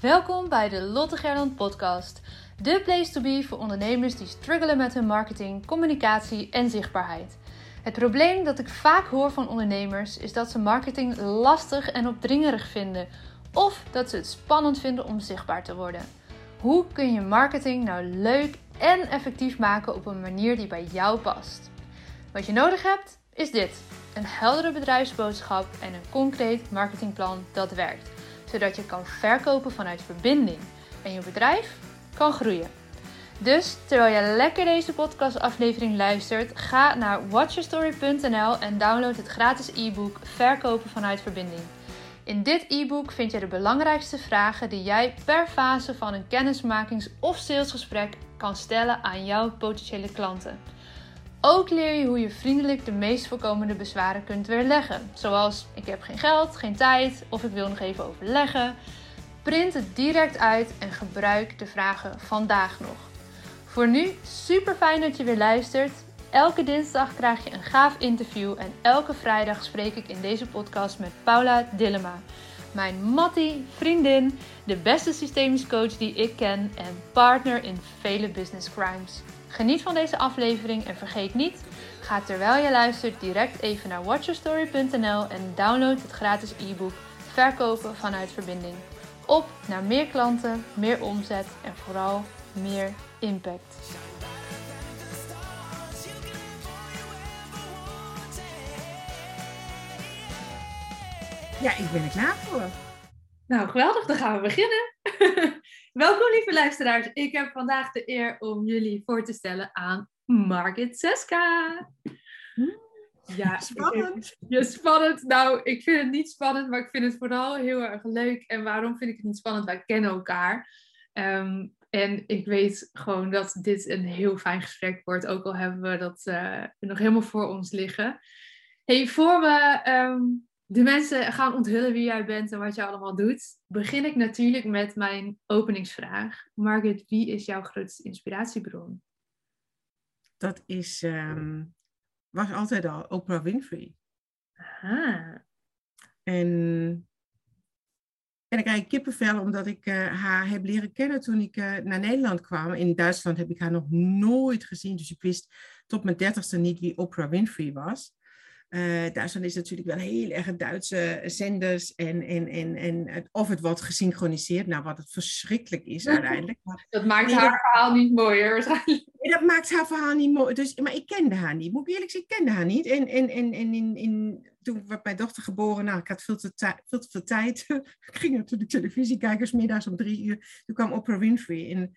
Welkom bij de Lotte Gerland podcast. De place to be voor ondernemers die struggelen met hun marketing, communicatie en zichtbaarheid. Het probleem dat ik vaak hoor van ondernemers is dat ze marketing lastig en opdringerig vinden of dat ze het spannend vinden om zichtbaar te worden. Hoe kun je marketing nou leuk en effectief maken op een manier die bij jou past? Wat je nodig hebt is dit: een heldere bedrijfsboodschap en een concreet marketingplan dat werkt zodat je kan verkopen vanuit verbinding en je bedrijf kan groeien. Dus terwijl je lekker deze podcastaflevering luistert, ga naar watchyourstory.nl en download het gratis e-book Verkopen vanuit verbinding. In dit e-book vind je de belangrijkste vragen die jij per fase van een kennismakings- of salesgesprek kan stellen aan jouw potentiële klanten. Ook leer je hoe je vriendelijk de meest voorkomende bezwaren kunt weerleggen. Zoals ik heb geen geld, geen tijd of ik wil nog even overleggen. Print het direct uit en gebruik de vragen vandaag nog. Voor nu super fijn dat je weer luistert. Elke dinsdag krijg je een gaaf interview en elke vrijdag spreek ik in deze podcast met Paula Dillema. Mijn Mattie, vriendin, de beste systemisch coach die ik ken en partner in vele business crimes. Geniet van deze aflevering en vergeet niet, ga terwijl je luistert direct even naar watchyourstory.nl en download het gratis e-book Verkopen vanuit verbinding. Op naar meer klanten, meer omzet en vooral meer impact. Ja, ik ben er klaar voor. Nou, geweldig, dan gaan we beginnen. Welkom lieve luisteraars. Ik heb vandaag de eer om jullie voor te stellen aan Margit Seska. Ja, spannend. Ja, spannend. Nou, ik vind het niet spannend, maar ik vind het vooral heel erg leuk. En waarom vind ik het niet spannend? Wij kennen elkaar. Ehm, en ik weet gewoon dat dit een heel fijn gesprek wordt, ook al hebben we dat uh, nog helemaal voor ons liggen. Hey, voor we ehm, de mensen gaan onthullen wie jij bent en wat je allemaal doet, begin ik natuurlijk met mijn openingsvraag. Margaret, wie is jouw grootste inspiratiebron? Dat is, um, was altijd al Oprah Winfrey. Aha. En, en ik krijg kippenvel omdat ik uh, haar heb leren kennen toen ik uh, naar Nederland kwam. In Duitsland heb ik haar nog nooit gezien, dus ik wist tot mijn dertigste niet wie Oprah Winfrey was. Uh, Duitsland is natuurlijk wel heel erg Duitse zenders en, en, en, en of het wordt gesynchroniseerd, nou wat het verschrikkelijk is uiteindelijk. dat maakt haar dat, verhaal niet mooier waarschijnlijk. Nee, dat maakt haar verhaal niet mooi. Dus, maar ik kende haar niet, moet ik eerlijk zeggen, ik kende haar niet. En, en, en, en in, in, toen werd mijn dochter geboren, nou ik had veel te, veel te veel tijd. ik ging natuurlijk televisie kijken, middags om drie uur. Toen kwam Oprah Winfrey. En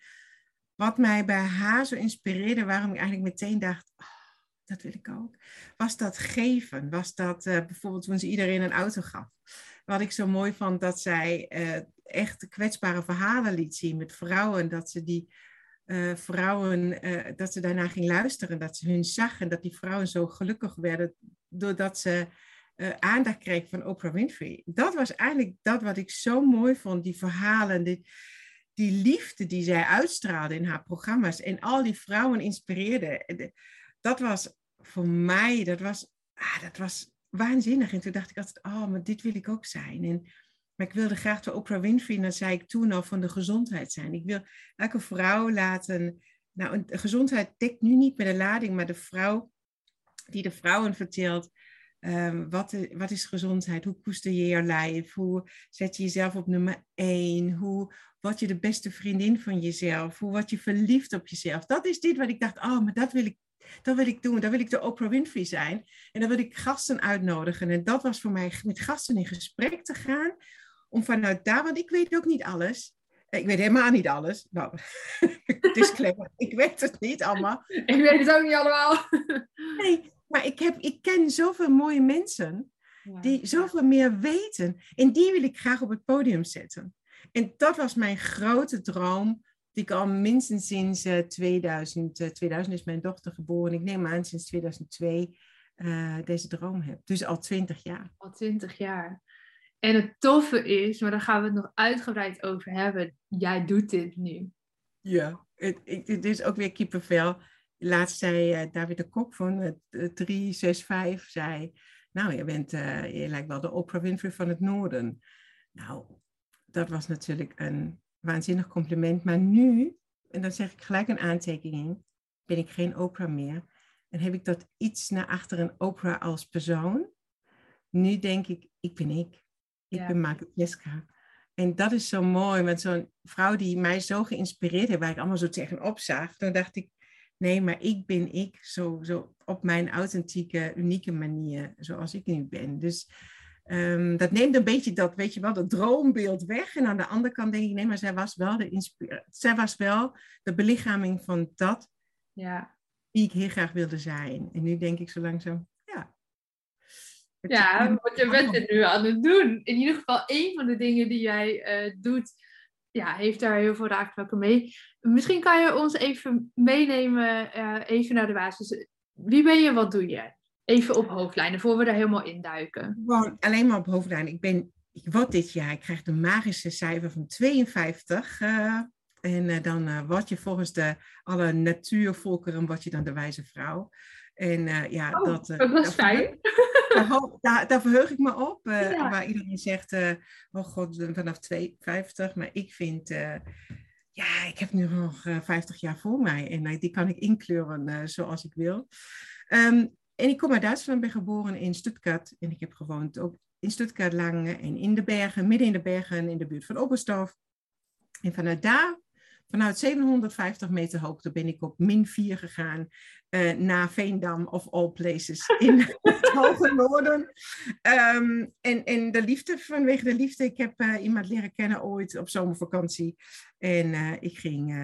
wat mij bij haar zo inspireerde, waarom ik eigenlijk meteen dacht... Oh, dat wil ik ook. Was dat geven? Was dat uh, bijvoorbeeld toen ze iedereen een auto gaf? Wat ik zo mooi vond, dat zij uh, echt kwetsbare verhalen liet zien met vrouwen. Dat ze die uh, vrouwen, dat ze daarna ging luisteren. Dat ze hun zag en dat die vrouwen zo gelukkig werden doordat ze aandacht kreeg van Oprah Winfrey. Dat was eigenlijk dat wat ik zo mooi vond, die verhalen, die, die liefde die zij uitstraalde in haar programma's. En al die vrouwen inspireerde. Dat was voor mij, dat was, ah, dat was waanzinnig. En toen dacht ik altijd, oh, maar dit wil ik ook zijn. En, maar ik wilde graag de Oprah Winfrey, en dat zei ik toen al, van de gezondheid zijn. Ik wil elke vrouw laten, nou, een, gezondheid dekt nu niet met de lading, maar de vrouw die de vrouwen vertelt, um, wat, wat is gezondheid? Hoe koester je je lijf? Hoe zet je jezelf op nummer één? Hoe word je de beste vriendin van jezelf? Hoe word je verliefd op jezelf? Dat is dit wat ik dacht, oh, maar dat wil ik dat wil ik doen. Dan wil ik de Oprah Winfrey zijn. En dan wil ik gasten uitnodigen. En dat was voor mij met gasten in gesprek te gaan. Om vanuit daar, want ik weet ook niet alles. Ik weet helemaal niet alles. Nou, disclaimer. ik weet het niet allemaal. Ik weet het ook niet allemaal. nee, maar ik, heb, ik ken zoveel mooie mensen. Die zoveel meer weten. En die wil ik graag op het podium zetten. En dat was mijn grote droom die ik al minstens sinds uh, 2000, uh, 2000 is mijn dochter geboren. Ik neem aan sinds 2002 uh, deze droom heb. Dus al 20 jaar. Al 20 jaar. En het toffe is, maar daar gaan we het nog uitgebreid over hebben. Jij doet dit nu. Ja, het, het, het is ook weer kippenvel. Laatst zei uh, David de Kok van uh, 365, zei... Nou, je, bent, je lijkt wel de Oprah Winfrey van het Noorden. Nou, dat was natuurlijk een waanzinnig compliment. Maar nu, en dan zeg ik gelijk een aantekening, ben ik geen Oprah meer. En heb ik dat iets naar achteren Oprah als persoon. Nu denk ik, ik ben ik. Ik ja. ben Margaret Jessica. En dat is zo mooi, met zo'n vrouw die mij zo geïnspireerd heeft, waar ik allemaal zo tegenop zag. Toen dacht ik, nee, maar ik ben ik, zo, zo op mijn authentieke, unieke manier, zoals ik nu ben. Dus um, dat neemt een beetje dat, weet je wel, dat droombeeld weg. En aan de andere kant denk ik, nee, maar zij was wel de, inspiratie, zij was wel de belichaming van dat ja. wie ik heel graag wilde zijn. En nu denk ik zo langzaam, ja. Ja, wat je bent er nu aan het doen. In ieder geval, een van de dingen die jij uh, doet, ja, heeft daar heel veel raakvlakken mee. Misschien kan je ons even meenemen, uh, even naar de basis. Wie ben je, wat doe je? Even op hoofdlijnen, voor we daar helemaal induiken. Gewoon alleen maar op hoofdlijnen. Ik ben, word dit jaar, ik krijg de magische cijfer van 52. Uh, en uh, dan uh, word je volgens de, alle natuurvolkeren, word je dan de wijze vrouw. En ja, oh, dat... dat was fijn. Daar, daar, daar, verheug ik me op. Ja. Waar iedereen zegt, oh god, vanaf 52. Maar ik vind, ja, ik heb nu nog 50 jaar voor mij. En die kan ik inkleuren zoals ik wil. Um, en ik kom uit Duitsland, ben geboren in Stuttgart. En ik heb gewoond ook in Stuttgart lang en in de bergen, midden in de bergen, in de buurt van Oberstdorf. En vanuit daar, vanuit 750 meter hoogte, ben ik op min 4 gegaan uh, naar Veendam of all places in het hoge noorden. Um, en, en de liefde, vanwege de liefde, ik heb uh, iemand leren kennen ooit op zomervakantie. En uh, ik ging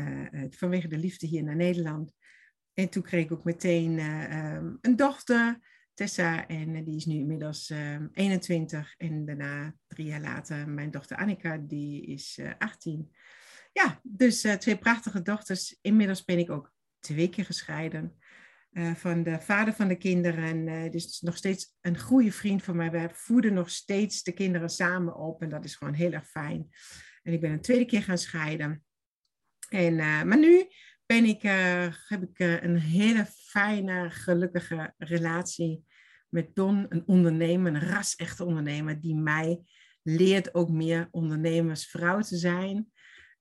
vanwege de liefde hier naar Nederland. En toen kreeg ik ook meteen uh, um, een dochter, Tessa, en uh, die is nu inmiddels uh, ehm, 21. En daarna, drie jaar later, mijn dochter Annika, die is 18. Ja, dus twee prachtige dochters. Inmiddels ben ik ook twee keer gescheiden van de vader van de kinderen. En dus nog steeds een goede vriend van mij. We voeden nog steeds de kinderen samen op en dat is gewoon heel erg fijn. En ik ben een tweede keer gaan scheiden. En, maar nu ben ik, uh, heb ik uh, een hele fijne, gelukkige relatie met Don, een ondernemer, een ras-echte ondernemer, die mij leert ook meer ondernemersvrouw te zijn.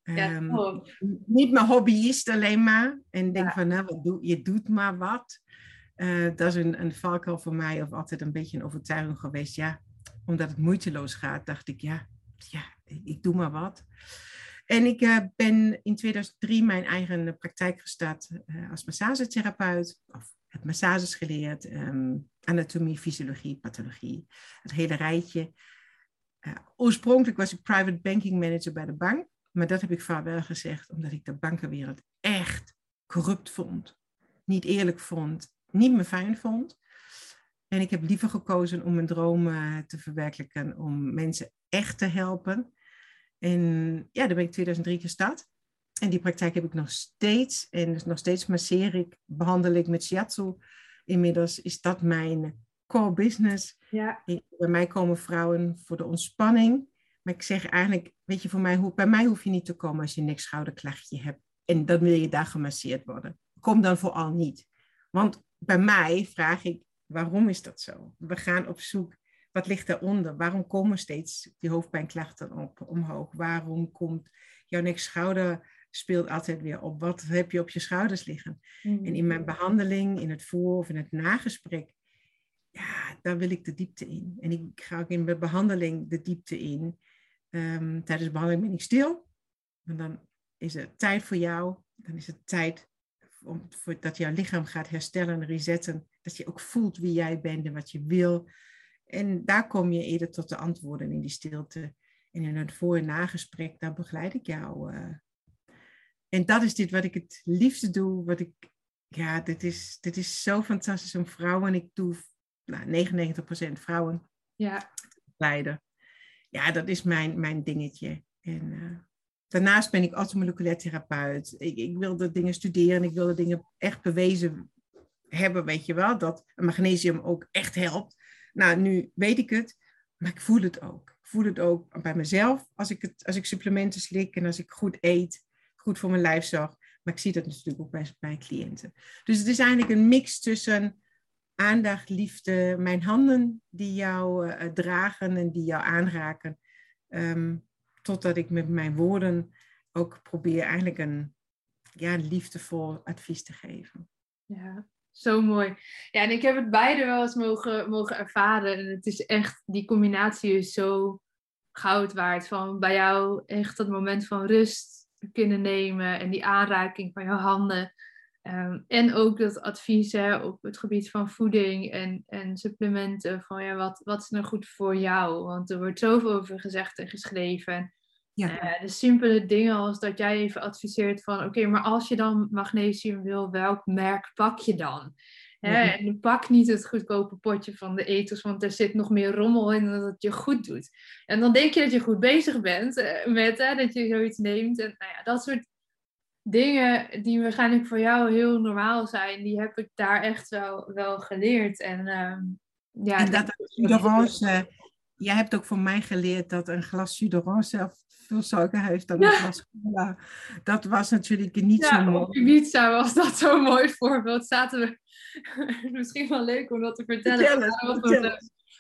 Ja, um, niet mijn hobbyist alleen maar. En denk ja. van, nou, wat doe, je doet maar wat. Uh, dat is een, een valkuil voor mij, of altijd een beetje een overtuiging geweest. Ja, omdat het moeiteloos gaat, dacht ik, ja, ja ik doe maar wat. En ik uh, ben in 2003 mijn eigen praktijk gestart uh, als massagetherapeut. Of heb massages geleerd, um, anatomie, fysiologie, pathologie. Het hele rijtje. Oorspronkelijk was ik private banking manager bij de bank. Maar dat heb ik vaarwel gezegd, omdat ik de bankenwereld echt corrupt vond. Niet eerlijk vond, niet meer fijn vond. En ik heb liever gekozen om mijn dromen te verwerkelijken, om mensen echt te helpen. En ja, daar ben ik 2003 gestart. En die praktijk heb ik nog steeds. En dus nog steeds masseer ik, behandel ik met shiatsu. Inmiddels is dat mijn core business. Ja. Bij mij komen vrouwen voor de ontspanning. Maar ik zeg eigenlijk, weet je, voor mij, bij mij hoef je niet te komen als je een nek-schouderklachtje hebt. En dan wil je daar gemasseerd worden. Kom dan vooral niet. Want bij mij vraag ik, waarom is dat zo? We gaan op zoek wat ligt daaronder? Waarom komen steeds die hoofdpijnklachten op, omhoog? Waarom komt jouw nek-schouder speelt altijd weer op? Wat heb je op je schouders liggen? Mm. En in mijn behandeling, in het voor- of in het nagesprek, ja, daar wil ik de diepte in. En ik ga ook in mijn behandeling de diepte in. Um, tijdens de behandeling ben ik stil. En dan is het tijd voor jou. Dan is het tijd om, voor, dat jouw lichaam gaat herstellen en resetten. Dat je ook voelt wie jij bent en wat je wil. En daar kom je eerder tot de antwoorden in die stilte. En in het voor- en nagesprek, daar begeleid ik jou. Uh. En dat is dit wat ik het liefste doe. Wat ik, ja, dit is, dit is zo fantastisch om vrouwen. Ik doe nou, 99% vrouwen. Ja. Leiden. Ja, dat is mijn, mijn dingetje. En uh, daarnaast ben ik automoleculair therapeut. Ik, ik wilde dingen studeren. Ik wilde dingen echt bewezen hebben, weet je wel. Dat magnesium ook echt helpt. Nou, nu weet ik het, maar ik voel het ook. Ik voel het ook bij mezelf als ik, het, als ik supplementen slik en als ik goed eet, goed voor mijn lijf zorg. Maar ik zie dat natuurlijk ook bij mijn cliënten. Dus het is eigenlijk een mix tussen aandacht, liefde, mijn handen die jou uh, dragen en die jou aanraken. Um, totdat ik met mijn woorden ook probeer eigenlijk een ja, liefdevol advies te geven. Ja, zo mooi. Ja, en ik heb het beide wel eens mogen, mogen ervaren. En het is echt, die combinatie is zo goud waard. Van bij jou echt dat moment van rust kunnen nemen en die aanraking van jouw handen. Ehm, en ook dat advies hè, op het gebied van voeding en, en supplementen. Van ja, wat, wat is nou goed voor jou? Want er wordt zoveel over gezegd en geschreven. Ja. Uh, de simpele dingen als dat jij even adviseert van oké, maar als je dan magnesium wil, welk merk pak je dan? Hè? En pak niet het goedkope potje van de eters, want er zit nog meer rommel in dan dat het je goed doet. En dan denk je dat je goed bezig bent uh, met hè, dat je zoiets neemt. En nou ja, dat soort dingen die waarschijnlijk voor jou heel normaal zijn, die heb ik daar echt wel, wel geleerd. En, uh, ja, en dat, dat jij hebt ook voor mij geleerd dat een glas zelf veel suiker heeft dan cola. Dat was natuurlijk niet zo mooi. Op Ibiza was dat zo'n mooi voorbeeld. Zaten we, misschien wel leuk om dat te vertellen. Vertel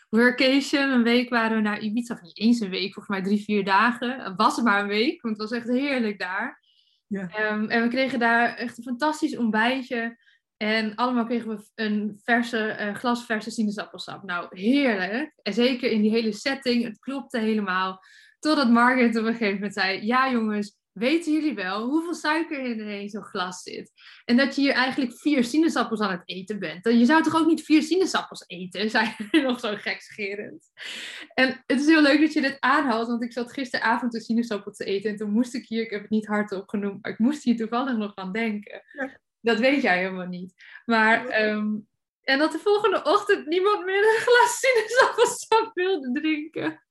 workation, een week waren we naar Ibiza, of niet eens een week, volgens mij drie, vier dagen. Was het maar een week, want het was echt heerlijk daar. Ja. Ehm, en we kregen daar echt een fantastisch ontbijtje. En allemaal kregen we een verse, uh, glas verse sinaasappelsap. Nou, heerlijk. En zeker in die hele setting, het klopte helemaal. Totdat Margaret op een gegeven moment zei: Ja, jongens, weten jullie wel hoeveel suiker in zo'n glas zit? En dat je hier eigenlijk vier sinaasappels aan het eten bent. Je zou toch ook niet vier sinaasappels eten? Zei hij nog zo gekscherend. En het is heel leuk dat je dit aanhaalt, want ik zat gisteravond een sinaasappel te eten. En toen moest ik hier, ik heb het niet hardop genoemd, maar ik moest hier toevallig nog aan denken. Dat weet jij helemaal niet. Maar. Ehm, en dat de volgende ochtend niemand meer een glas sinaasappelsap wilde drinken.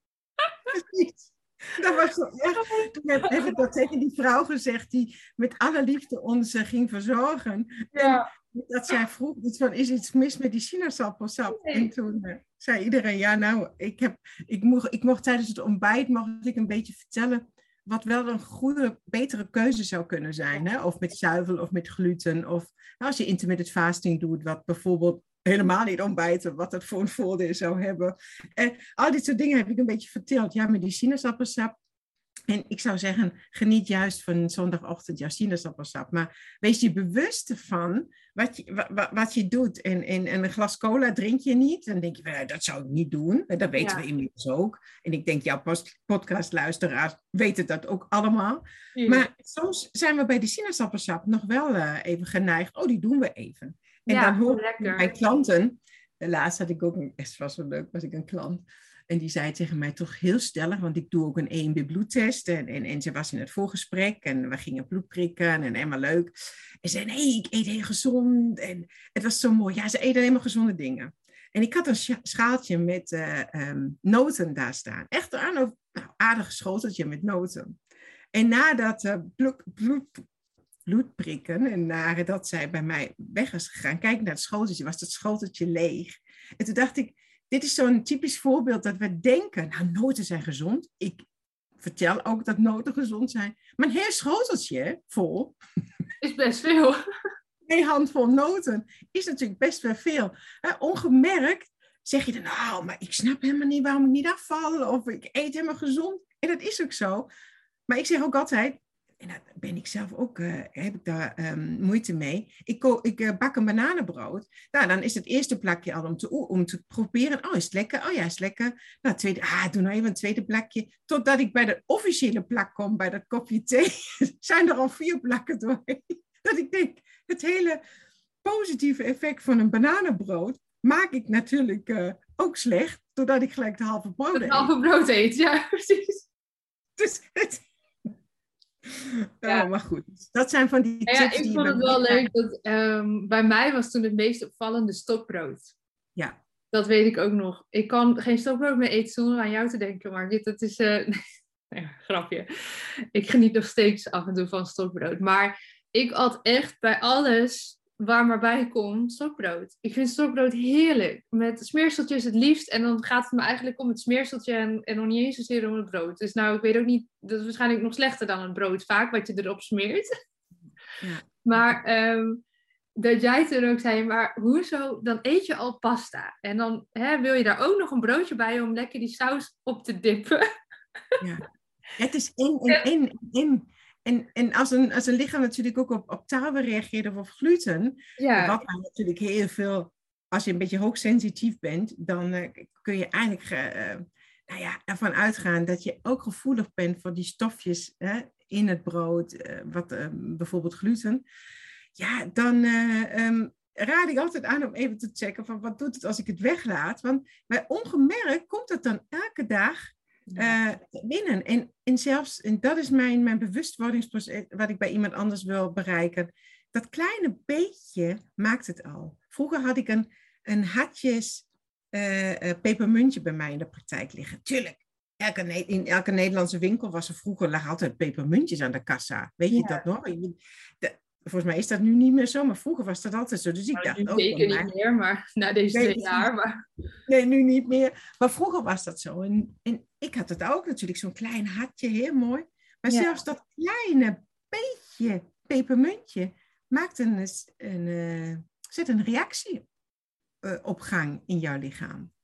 Dat was zo echt. Toen heb ik dat tegen die vrouw gezegd die met alle liefde ons uh, ging verzorgen. Ja. En dat zij vroeg iets van, is iets mis met die sinaasappelsap? En toen uh, zei iedereen, ja nou, ik, heb, ik, mocht, ik mocht tijdens het ontbijt mocht ik een beetje vertellen wat wel een goede, betere keuze zou kunnen zijn. Hè? Of met zuivel of met gluten. Of nou, als je intermittent fasting doet, wat bijvoorbeeld helemaal niet ontbijten, wat dat voor een voordeel zou hebben. En al dit soort dingen heb ik een beetje verteld. Ja, met die sinaasappelsap. En ik zou zeggen, geniet juist van zondagochtend jouw sinaasappelsap. Maar wees je bewust van wat je, wat, wat je doet. En, en, en, een glas cola drink je niet. Dan denk je, van, dat zou ik niet doen. Dat weten we inmiddels ook. En ik denk, jouw podcastluisteraars weten dat ook allemaal. Maar soms zijn we bij de sinaasappelsap nog wel uh, even geneigd. Oh, die doen we even. En ja, dan hoor ik mijn klanten, laatst had ik ook, een, het was zo leuk, was ik een klant. En die zei tegen mij toch heel stellig, want ik doe ook een EMB bloedtest. En, en, en ze was in het voorgesprek en we gingen bloed prikken en helemaal leuk. En ze zei, nee, ik eet heel gezond. En het was zo mooi. Ja, ze eten helemaal gezonde dingen. En ik had een schaaltje met uh, noten daar staan. Echt een nou, aardig schoteltje met noten. En nadat uh, bloed, bloed, bloed prikken. En nadat zij bij mij weg was gegaan, kijk naar het schoteltje, was het schoteltje leeg. En toen dacht ik, dit is zo'n typisch voorbeeld dat we denken, nou, noten zijn gezond. Ik vertel ook dat noten gezond zijn. Maar een heel schoteltje vol... Is best veel. Een handvol noten is natuurlijk best wel veel. ongemerkt zeg je dan, nou, maar ik snap helemaal niet waarom ik niet afval. Of ik eet helemaal gezond. En dat is ook zo. Maar ik zeg ook altijd, en daar ben ik zelf ook, uh, heb ik daar um, moeite mee. Ik, ik uh, bak een bananenbrood. Nou, dan is het eerste plakje al om te, om te proberen. Oh, is het lekker? Oh ja, is het lekker. Nou, tweede, ah, doe nou even een tweede plakje. Totdat ik bij de officiële plak kom, bij dat kopje thee, zijn er al vier plakken doorheen. Dat ik denk, het hele positieve effect van een bananenbrood maak ik natuurlijk uh, ook slecht, doordat ik gelijk de halve brood eet. De halve brood eet, ja, precies. Dus het, ja. Oh, maar goed. Dat zijn van die ja, ik vond het wel leuk. Dat, um, bij mij was toen het meest opvallende stokbrood. Ja. Dat weet ik ook nog. Ik kan geen stokbrood meer eten zonder aan jou te denken. Maar dit, dat is... Uh, ja, grapje. Ik geniet nog steeds af en toe van stokbrood. Maar ik had echt bij alles waar maar bij komt, stokbrood. Ik vind stokbrood heerlijk. Met smeerseltjes het liefst. En dan gaat het me eigenlijk om het smeerseltje en, en nog niet eens zozeer om het brood. Dus nou, ik weet ook niet, dat is waarschijnlijk nog slechter dan het brood vaak, wat je erop smeert. Ja. Maar ehm, dat jij toen ook zei, maar hoezo, dan eet je al pasta. En dan hè, wil je daar ook nog een broodje bij om lekker die saus op te dippen. Ja. Het is in, in, in, in. En, en als, een, als een lichaam natuurlijk ook op, op tarwe reageert of op gluten, ja. wat natuurlijk heel veel, als je een beetje hoogsensitief bent, dan uh, kun je eigenlijk uh, nou ja, ervan uitgaan dat je ook gevoelig bent voor die stofjes hè, in het brood, uh, wat bijvoorbeeld gluten. Ja, dan um, raad ik altijd aan om even te checken van wat doet het als ik het weglaat. Want bij ongemerkt komt het dan elke dag uh, binnen. En, en zelfs, en dat is mijn, mijn bewustwordingsproces, wat ik bij iemand anders wil bereiken. Dat kleine beetje maakt het al. Vroeger had ik een, een hatjes uh, pepermuntje bij mij in de praktijk liggen. Tuurlijk, elke, in elke Nederlandse winkel was er vroeger lag altijd pepermuntjes aan de kassa. Weet je dat nog? Volgens mij is dat nu niet meer zo, maar vroeger was dat altijd zo. Dus ik nou, dacht ook. Zeker niet meer, maar na deze twee jaar. Maar... Nee, nu niet meer. Maar vroeger was dat zo. En, en ik had het ook natuurlijk, zo'n klein hartje, heel mooi. Maar zelfs dat kleine beetje pepermuntje maakt een, een, uh, zet een reactie uh, op gang in jouw lichaam.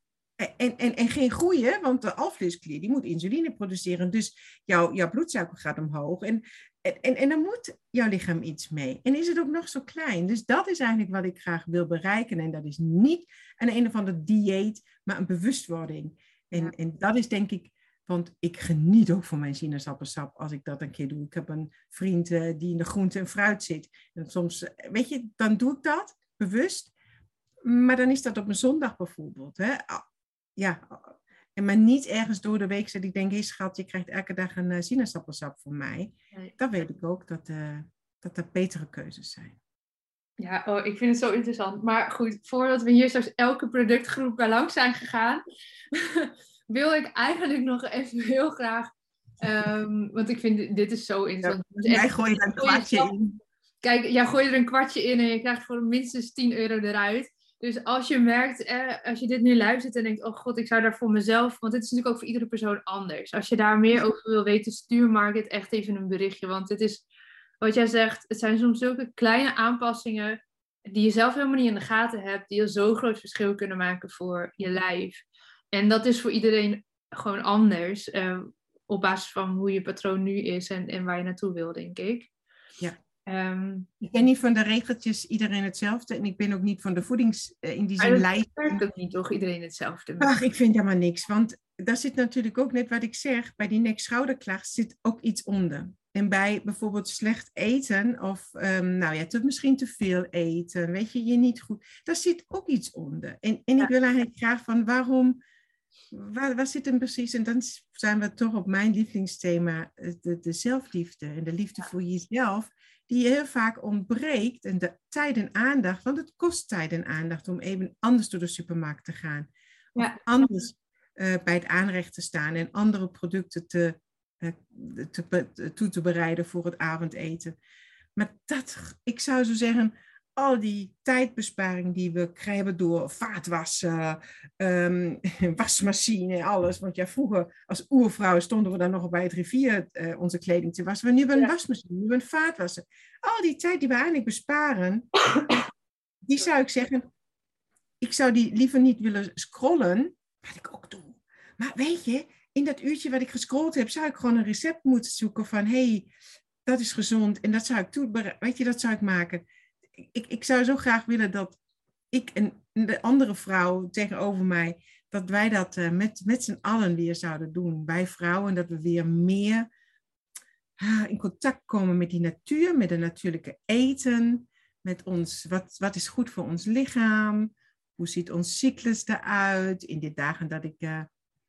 En, en, en geen groeien, want de alvleesklier die moet insuline produceren. Dus jouw, jouw bloedsuiker gaat omhoog. En, en, en, en dan moet jouw lichaam iets mee. En is het ook nog zo klein. Dus dat is eigenlijk wat ik graag wil bereiken. En dat is niet een een of ander dieet, maar een bewustwording. En, en dat is denk ik, want ik geniet ook van mijn sinaasappelsap als ik dat een keer doe. Ik heb een vriend uh, die in de groente en fruit zit. En soms, eh, weet je, dan doe ik dat bewust. Maar dan is dat op een zondag bijvoorbeeld. Hè? Ja, en maar niet ergens door de week dat ik denk, hé schat, je krijgt elke dag een uh, sinaasappelsap van mij. Nee. Dan weet ik ook dat, uh, dat er betere keuzes zijn. Ja, oh, ik vind het zo interessant. Maar goed, voordat we hier straks elke productgroep bij langs zijn gegaan, wil ik eigenlijk nog even heel graag, um, want ik vind dit is zo interessant. Ja, jij gooit er een kwartje in. Kijk, jij gooit er een kwartje in en je krijgt voor minstens 10 euro eruit. Dus als je merkt, eh, als je dit nu luistert en denkt, oh god, ik zou daar voor mezelf, want dit is natuurlijk ook voor iedere persoon anders. Als je daar meer over wil weten, stuur Market echt even een berichtje. Want het is, wat jij zegt, het zijn soms zulke kleine aanpassingen die je zelf helemaal niet in de gaten hebt, die een zo groot verschil kunnen maken voor je lijf. En dat is voor iedereen gewoon anders, eh, op basis van hoe je patroon nu is en, en waar je naartoe wil, denk ik. Um, ik ben niet van de regeltjes iedereen hetzelfde. En ik ben ook niet van de voedings... Uh, in die zin lijst. werkt ook niet toch, iedereen hetzelfde? Ach, ik vind helemaal niks. Want daar zit natuurlijk ook net wat ik zeg. Bij die nek-schouderklacht zit ook iets onder. En bij bijvoorbeeld slecht eten of um, nou ja, te, misschien te veel eten, weet je, je niet goed. Daar zit ook iets onder. En, en ik wil eigenlijk graag van waarom... Waar, waar zit hem precies? En dan zijn we toch op mijn lievelingsthema, eh, de, de zelfliefde en de liefde voor jezelf die heel vaak ontbreekt. En de tijd en aandacht, want het kost tijd en aandacht om even anders door de supermarkt te gaan. Ja. Of anders uh, bij het aanrecht te staan en andere producten te, uh, te, toe te bereiden voor het avondeten. Maar dat, ik zou zo zeggen, al die tijdbesparing die we krijgen door vaatwassen, um, wasmachine, alles. Want ja, vroeger als oervrouw stonden we dan nog bij het rivier uh, onze kleding te wassen. Maar nu hebben we een wasmachine, nu hebben we een vaatwassen. Al die tijd die we eigenlijk besparen, die zou ik zeggen, ik zou die liever niet willen scrollen, wat ik ook doe. Maar weet je, in dat uurtje wat ik gescrolld heb, zou ik gewoon een recept moeten zoeken van, hé, hey, dat is gezond en dat zou ik toe, weet je, dat zou ik maken ik, ik zou zo graag willen dat ik en de andere vrouw tegenover mij, dat wij dat uh, met, met z'n allen weer zouden doen. Wij vrouwen, dat we weer meer uh, in contact komen met die natuur, met de natuurlijke eten, met ons, wat, wat is goed voor ons lichaam, hoe ziet ons cyclus eruit in die dagen dat ik uh,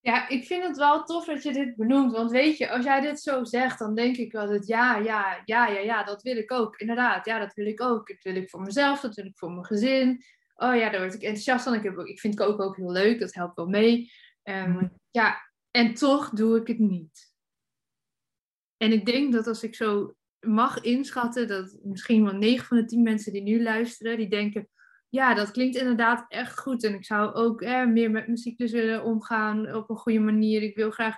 ja, ik vind het wel tof dat je dit benoemt. Want weet je, als jij dit zo zegt, dan denk ik wel dat ja, ja, ja, ja, ja, dat wil ik ook. Inderdaad, ja, dat wil ik ook. Dat wil ik voor mezelf, dat wil ik voor mijn gezin. Oh ja, daar word ik enthousiast van. Ik, heb, ik vind koken ook heel leuk, dat helpt wel mee. Um, ja, en toch doe ik het niet. En ik denk dat als ik zo mag inschatten, dat misschien wel 9 van de 10 mensen die nu luisteren, die denken, ja, dat klinkt inderdaad echt goed. En ik zou ook meer met mijn cyclus willen omgaan op een goede manier. Ik wil graag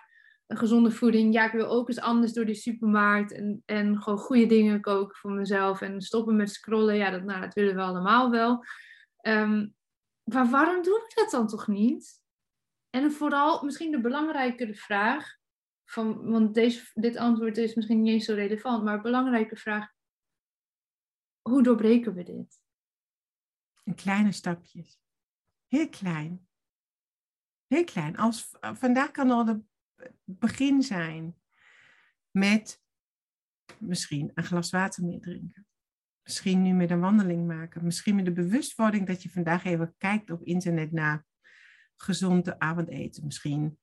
een gezonde voeding. Ja, ik wil ook eens anders door die supermarkt. En, en gewoon goede dingen koken voor mezelf. En stoppen met scrollen. Ja, dat, nou, dat willen we allemaal wel. Um, maar waarom doe ik dat dan toch niet? En vooral misschien de belangrijkere vraag. van, want deze, dit antwoord is misschien niet eens zo relevant, maar belangrijke vraag. Hoe doorbreken we dit? In kleine stapjes. Heel klein. Heel klein. Als, vandaag kan al het begin zijn met misschien een glas water meer drinken. Misschien nu met een wandeling maken. Misschien met de bewustwording dat je vandaag even kijkt op internet naar gezonde avondeten. Misschien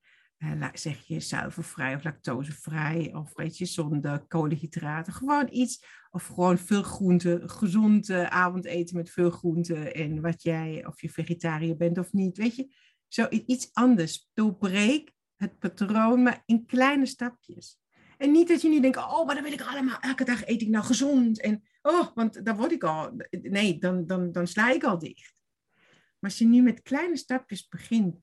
zeg je zuivelvrij of lactosevrij of weet je, zonder koolhydraten. Gewoon iets, of gewoon veel groente, gezond avondeten met veel groente en wat jij, of je vegetariër bent of niet, weet je. Zo iets anders. Doorbreek het patroon, maar in kleine stapjes. En niet dat je nu denkt, oh, maar dan wil ik allemaal, elke dag eet ik nou gezond. En, oh, want dan word ik al, nee, dan, dan, dan sla ik al dicht. Maar als je nu met kleine stapjes begint,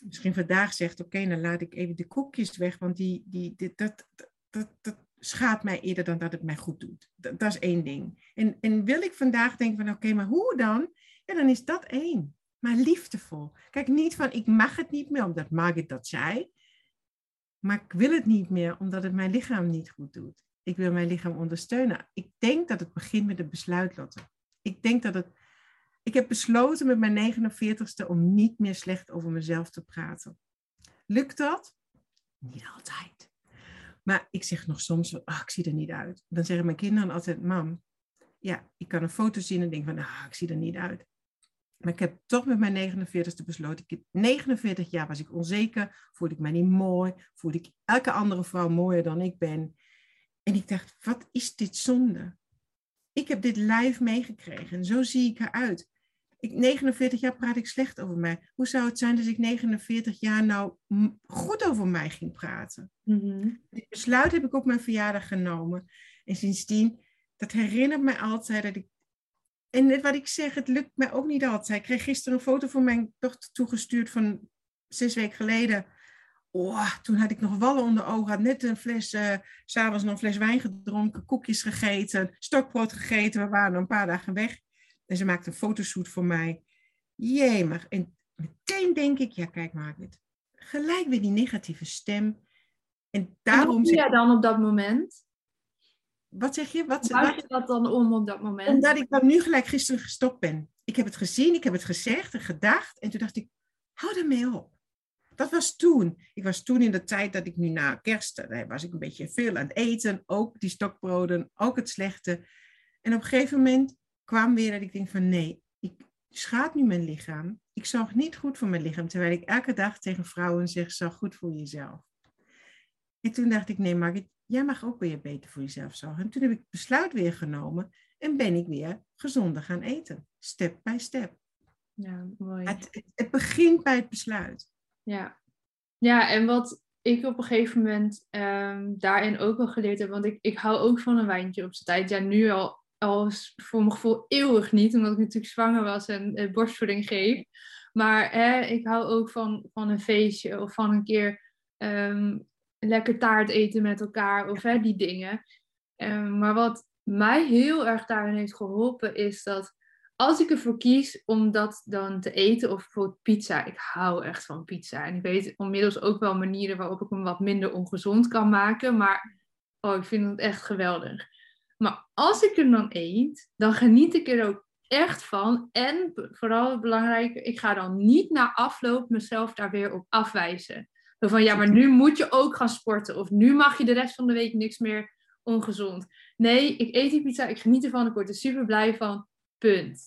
misschien vandaag zegt, oké, dan laat ik even de koekjes weg, want die, die, dat, dat, dat, schaadt mij eerder dan dat het mij goed doet. Dat, is één ding. En, en wil ik vandaag denken van, oké, maar hoe dan? Ja, dan is dat één. Maar liefdevol. Kijk, niet van, ik mag het niet meer omdat Margit dat zei. Maar ik wil het niet meer omdat het mijn lichaam niet goed doet. Ik wil mijn lichaam ondersteunen. Ik denk dat het begint met het besluit, Lotte. Ik denk dat het ik heb besloten met mijn 49ste om niet meer slecht over mezelf te praten. Lukt dat? Niet altijd. Maar ik zeg nog soms, oh, ik zie er niet uit. Dan zeggen mijn kinderen altijd, mam, ja, ik kan een foto zien en denk van, ah, ik zie er niet uit. Maar ik heb toch met mijn 49ste besloten. Ik, 49 jaar was ik onzeker, voelde ik mij niet mooi, voelde ik elke andere vrouw mooier dan ik ben. En ik dacht, wat is dit zonde? Ik heb dit live meegekregen en zo zie ik eruit. Ik, 49 jaar praat ik slecht over mij. Hoe zou het zijn als ik 49 jaar nou goed over mij ging praten? Mm Dit besluit heb ik op mijn verjaardag genomen. En sindsdien, dat herinnert mij altijd dat ik. En net wat ik zeg, het lukt mij ook niet altijd. Ik kreeg gisteren een foto van mijn dochter toegestuurd van zes weken geleden. Oh, toen had ik nog wallen onder ogen, had net een fles, uh, s'avonds nog een fles wijn gedronken, koekjes gegeten, stokbrood gegeten. We waren een paar dagen weg. En ze maakte een fotoshoot voor mij. Jee, maar en meteen denk ik, ja kijk Margaret, gelijk weer die negatieve stem. En daarom... En jij dan op dat moment? Wat zeg je? Wat, Hoe je dat dan om op dat moment? Omdat ik dan nu gelijk gisteren gestopt ben. Ik heb het gezien, ik heb het gezegd en gedacht. En toen dacht ik, hou ermee op. Dat was toen. Ik was toen in de tijd dat ik nu na kerst, daar was ik een beetje veel aan het eten. Ook die stokbroden, ook het slechte. En op een gegeven moment kwam weer dat ik denk van nee, ik schaad nu mijn lichaam. Ik zorg niet goed voor mijn lichaam. Terwijl ik elke dag tegen vrouwen zeg, zorg goed voor jezelf. En toen dacht ik, nee Margit, jij mag ook weer beter voor jezelf zorgen. En toen heb ik het besluit weer genomen en ben ik weer gezonder gaan eten. Step by step. Ja, mooi. Het, het, begint bij het besluit. Ja. ja, en wat ik op een gegeven moment um, daarin ook wel geleerd heb, want ik, ik hou ook van een wijntje op zijn tijd. Ja, nu al al voor mijn gevoel eeuwig niet, omdat ik natuurlijk zwanger was en uh, borstvoeding geef. Maar hè, ik hou ook van, van een feestje of van een keer ehm, lekker taart eten met elkaar of hè, die dingen. Um, maar wat mij heel erg daarin heeft geholpen is dat als ik ervoor kies om dat dan te eten, of bijvoorbeeld pizza, ik hou echt van pizza. En ik weet inmiddels ook wel manieren waarop ik hem wat minder ongezond kan maken, maar oh, ik vind het echt geweldig. Maar als ik hem dan eet, dan geniet ik er ook echt van. En vooral het belangrijke, ik ga dan niet na afloop mezelf daar weer op afwijzen. Van ja, maar nu moet je ook gaan sporten. Of nu mag je de rest van de week niks meer ongezond. Nee, ik eet die pizza, ik geniet ervan, ik word er super blij van. Punt.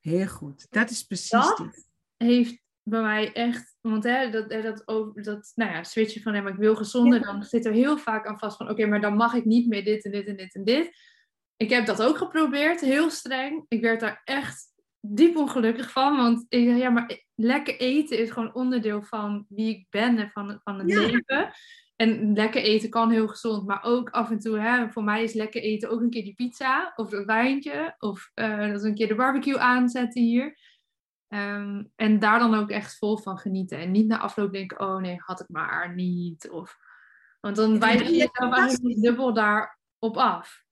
Heel goed. Dat is precies dat heeft bij mij echt, want hè, dat, dat, over, dat nou ja, switchen van, hè, maar ik wil gezonder, dan zit er heel vaak aan vast van, oké, maar dan mag ik niet meer dit en dit en dit en dit. Ik heb dat ook geprobeerd, heel streng. Ik werd daar echt diep ongelukkig van, want ik, ja, maar lekker eten is gewoon onderdeel van wie ik ben en van, van het leven. En lekker eten kan heel gezond, maar ook af en toe, hè, voor mij is lekker eten ook een keer die pizza of dat wijntje of uh, dat een keer de barbecue aanzetten hier. Ehm, en daar dan ook echt vol van genieten. En niet na afloop denken, oh nee, had ik maar niet. Of, want dan wijs je jezelf eigenlijk dubbel daarop af.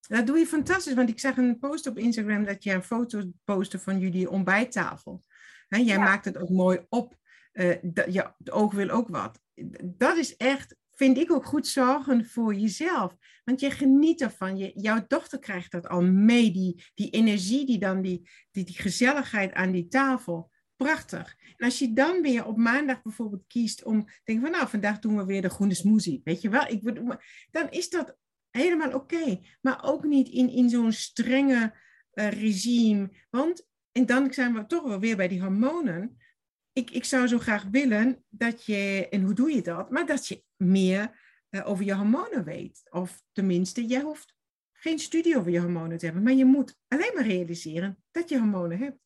Dat doe je fantastisch, want ik zag een post op Instagram dat je een foto postte van jullie ontbijttafel. He, jij maakt het ook mooi op. Uh, dat, ja, het oog wil ook wat. dat is echt, vind ik ook goed zorgen voor jezelf. Want je geniet ervan. Je, jouw dochter krijgt dat al mee, die, die energie, die dan die, die, die gezelligheid aan die tafel. Prachtig. En als je dan weer op maandag bijvoorbeeld kiest om te denken van nou, vandaag doen we weer de groene smoothie. Weet je wel, ik bedoel, dan is dat helemaal oké. Maar ook niet in, in zo'n strenge uh, regime. Want, en dan zijn we toch wel weer bij die hormonen. Ik, ik zou zo graag willen dat je, en hoe doe je dat? Maar dat je meer uh, over je hormonen weet. Of tenminste, jij hoeft geen studie over je hormonen te hebben. Maar je moet alleen maar realiseren dat je hormonen hebt.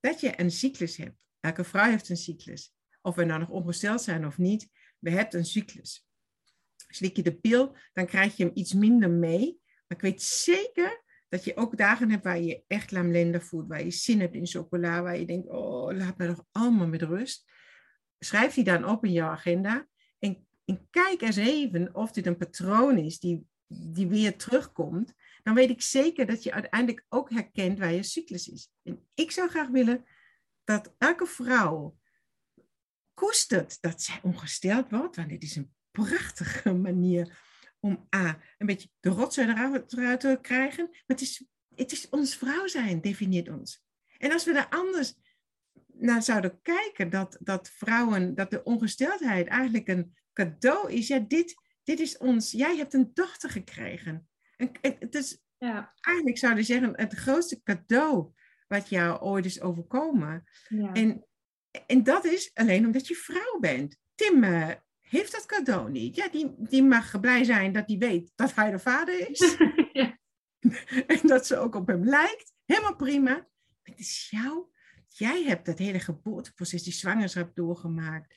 Dat je een cyclus hebt. Elke vrouw heeft een cyclus. Of we nou nog ongesteld zijn of niet, we hebben een cyclus. Slik je de pil, dan krijg je hem iets minder mee. Maar ik weet zeker dat je ook dagen hebt waar je, echt lamlendig voelt, waar je zin hebt in chocola, waar je denkt, oh, laat me toch allemaal met rust. Schrijf die dan op in jouw agenda en, en kijk eens even of dit een patroon is die, die weer terugkomt. Dan weet ik zeker dat je uiteindelijk ook herkent waar je cyclus is. En ik zou graag willen dat elke vrouw koestert dat zij ongesteld wordt, want dit is een prachtige manier om A, een beetje de rotzooi eruit te krijgen. Maar het is, het is ons vrouw zijn, definieert ons. En als we daar anders naar zouden kijken, dat, dat vrouwen, dat de ongesteldheid eigenlijk een cadeau is. Ja, dit, dit is ons, jij hebt een dochter gekregen. En, het is, ja. eigenlijk zouden zeggen, het grootste cadeau wat jou ooit is overkomen. Ja. En, en dat is alleen omdat je vrouw bent. Tim uh, heeft dat cadeau niet. Ja, die, die mag blij zijn dat hij weet dat hij de vader is. ja. en dat ze ook op hem lijkt. Helemaal prima. Het is jou. Jij hebt dat hele geboorteproces, die zwangerschap doorgemaakt.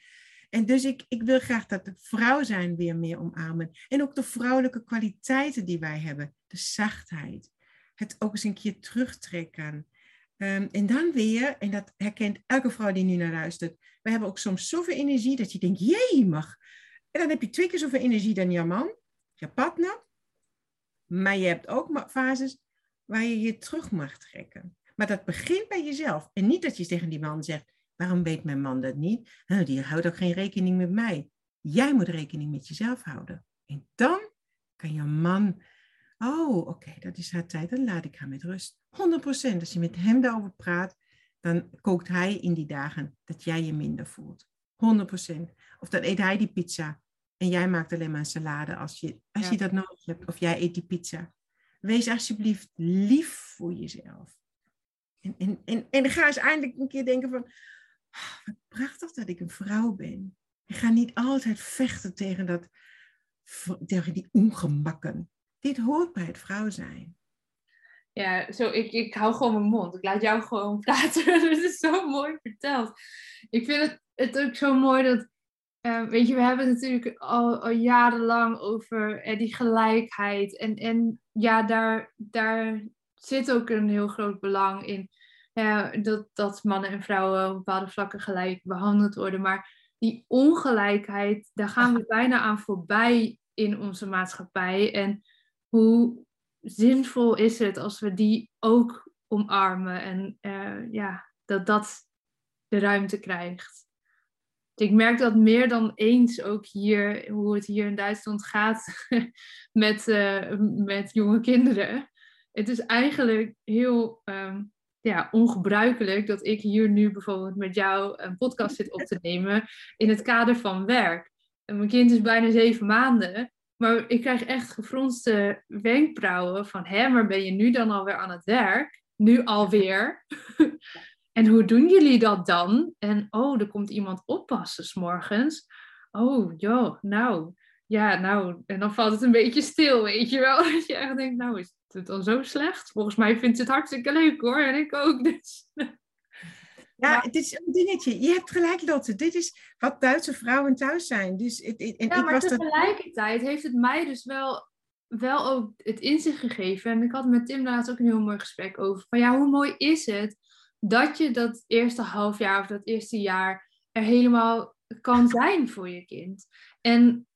En dus ik, ik wil graag dat de vrouw zijn weer meer omarmen. En ook de vrouwelijke kwaliteiten die wij hebben. De zachtheid. Het ook eens een keer terugtrekken. Um, en dan weer, en dat herkent elke vrouw die nu naar luistert. We hebben ook soms zoveel energie dat je denkt, jee mag. En dan heb je twee keer zoveel energie dan je man, je partner. Maar je hebt ook fases waar je je terug mag trekken. Maar dat begint bij jezelf. En niet dat je tegen die man zegt, waarom weet mijn man dat niet? die houdt ook geen rekening met mij. Jij moet rekening met jezelf houden. En dan kan je man, oh oké, dat is haar tijd, dan laat ik haar met rust. 100%. Als je met hem daarover praat, dan kookt hij in die dagen dat jij je minder voelt. 100%. Of dan eet hij die pizza en jij maakt alleen maar een salade als je, als je dat nodig hebt. Of jij eet die pizza. Wees alsjeblieft lief voor jezelf. En, en, en, en ga eens eindelijk een keer denken van, oh, wat prachtig dat ik een vrouw ben. Ik ga niet altijd vechten tegen, dat, tegen die ongemakken. Dit hoort bij het vrouw zijn. Ja, zo, ik, ik hou gewoon mijn mond. Ik laat jou gewoon praten. Het is zo mooi verteld. Ik vind het, het ook zo mooi dat uh, weet je, we hebben het natuurlijk al, al jarenlang over uh, die gelijkheid. En, en ja, daar, daar zit ook een heel groot belang in. Uh, dat, dat mannen en vrouwen op bepaalde vlakken gelijk behandeld worden. Maar die ongelijkheid, daar gaan we bijna aan voorbij in onze maatschappij. En hoe zinvol is het als we die ook omarmen en uh, ja, dat dat de ruimte krijgt. ik merk dat meer dan eens ook hier, hoe het hier in Duitsland gaat met, uh, met jonge kinderen. Het is eigenlijk heel um, ja, ongebruikelijk dat ik hier nu bijvoorbeeld met jou een podcast zit op te nemen in het kader van werk. En mijn kind is bijna zeven maanden. Maar ik krijg echt gefronste wenkbrauwen van, hè, maar ben je nu dan alweer aan het werk? Nu alweer? en hoe doen jullie dat dan? En oh, er komt iemand oppassen s morgens. Oh, joh, nou, ja, nou, en dan valt het een beetje stil, weet je wel. Dat je echt denkt, nou, is het dan zo slecht? Volgens mij vindt ze het hartstikke leuk hoor, en ik ook. Dus. Ja, het is een dingetje. Je hebt gelijk, Lotte. Dit is wat Duitse vrouwen thuis zijn. Dus het, het, en ja, ik maar was tegelijkertijd heeft het mij dus wel, wel ook het inzicht gegeven. En ik had met Tim laatst ook een heel mooi gesprek over. Van ja, hoe mooi is het dat je dat eerste half jaar of dat eerste jaar er helemaal kan zijn voor je kind. En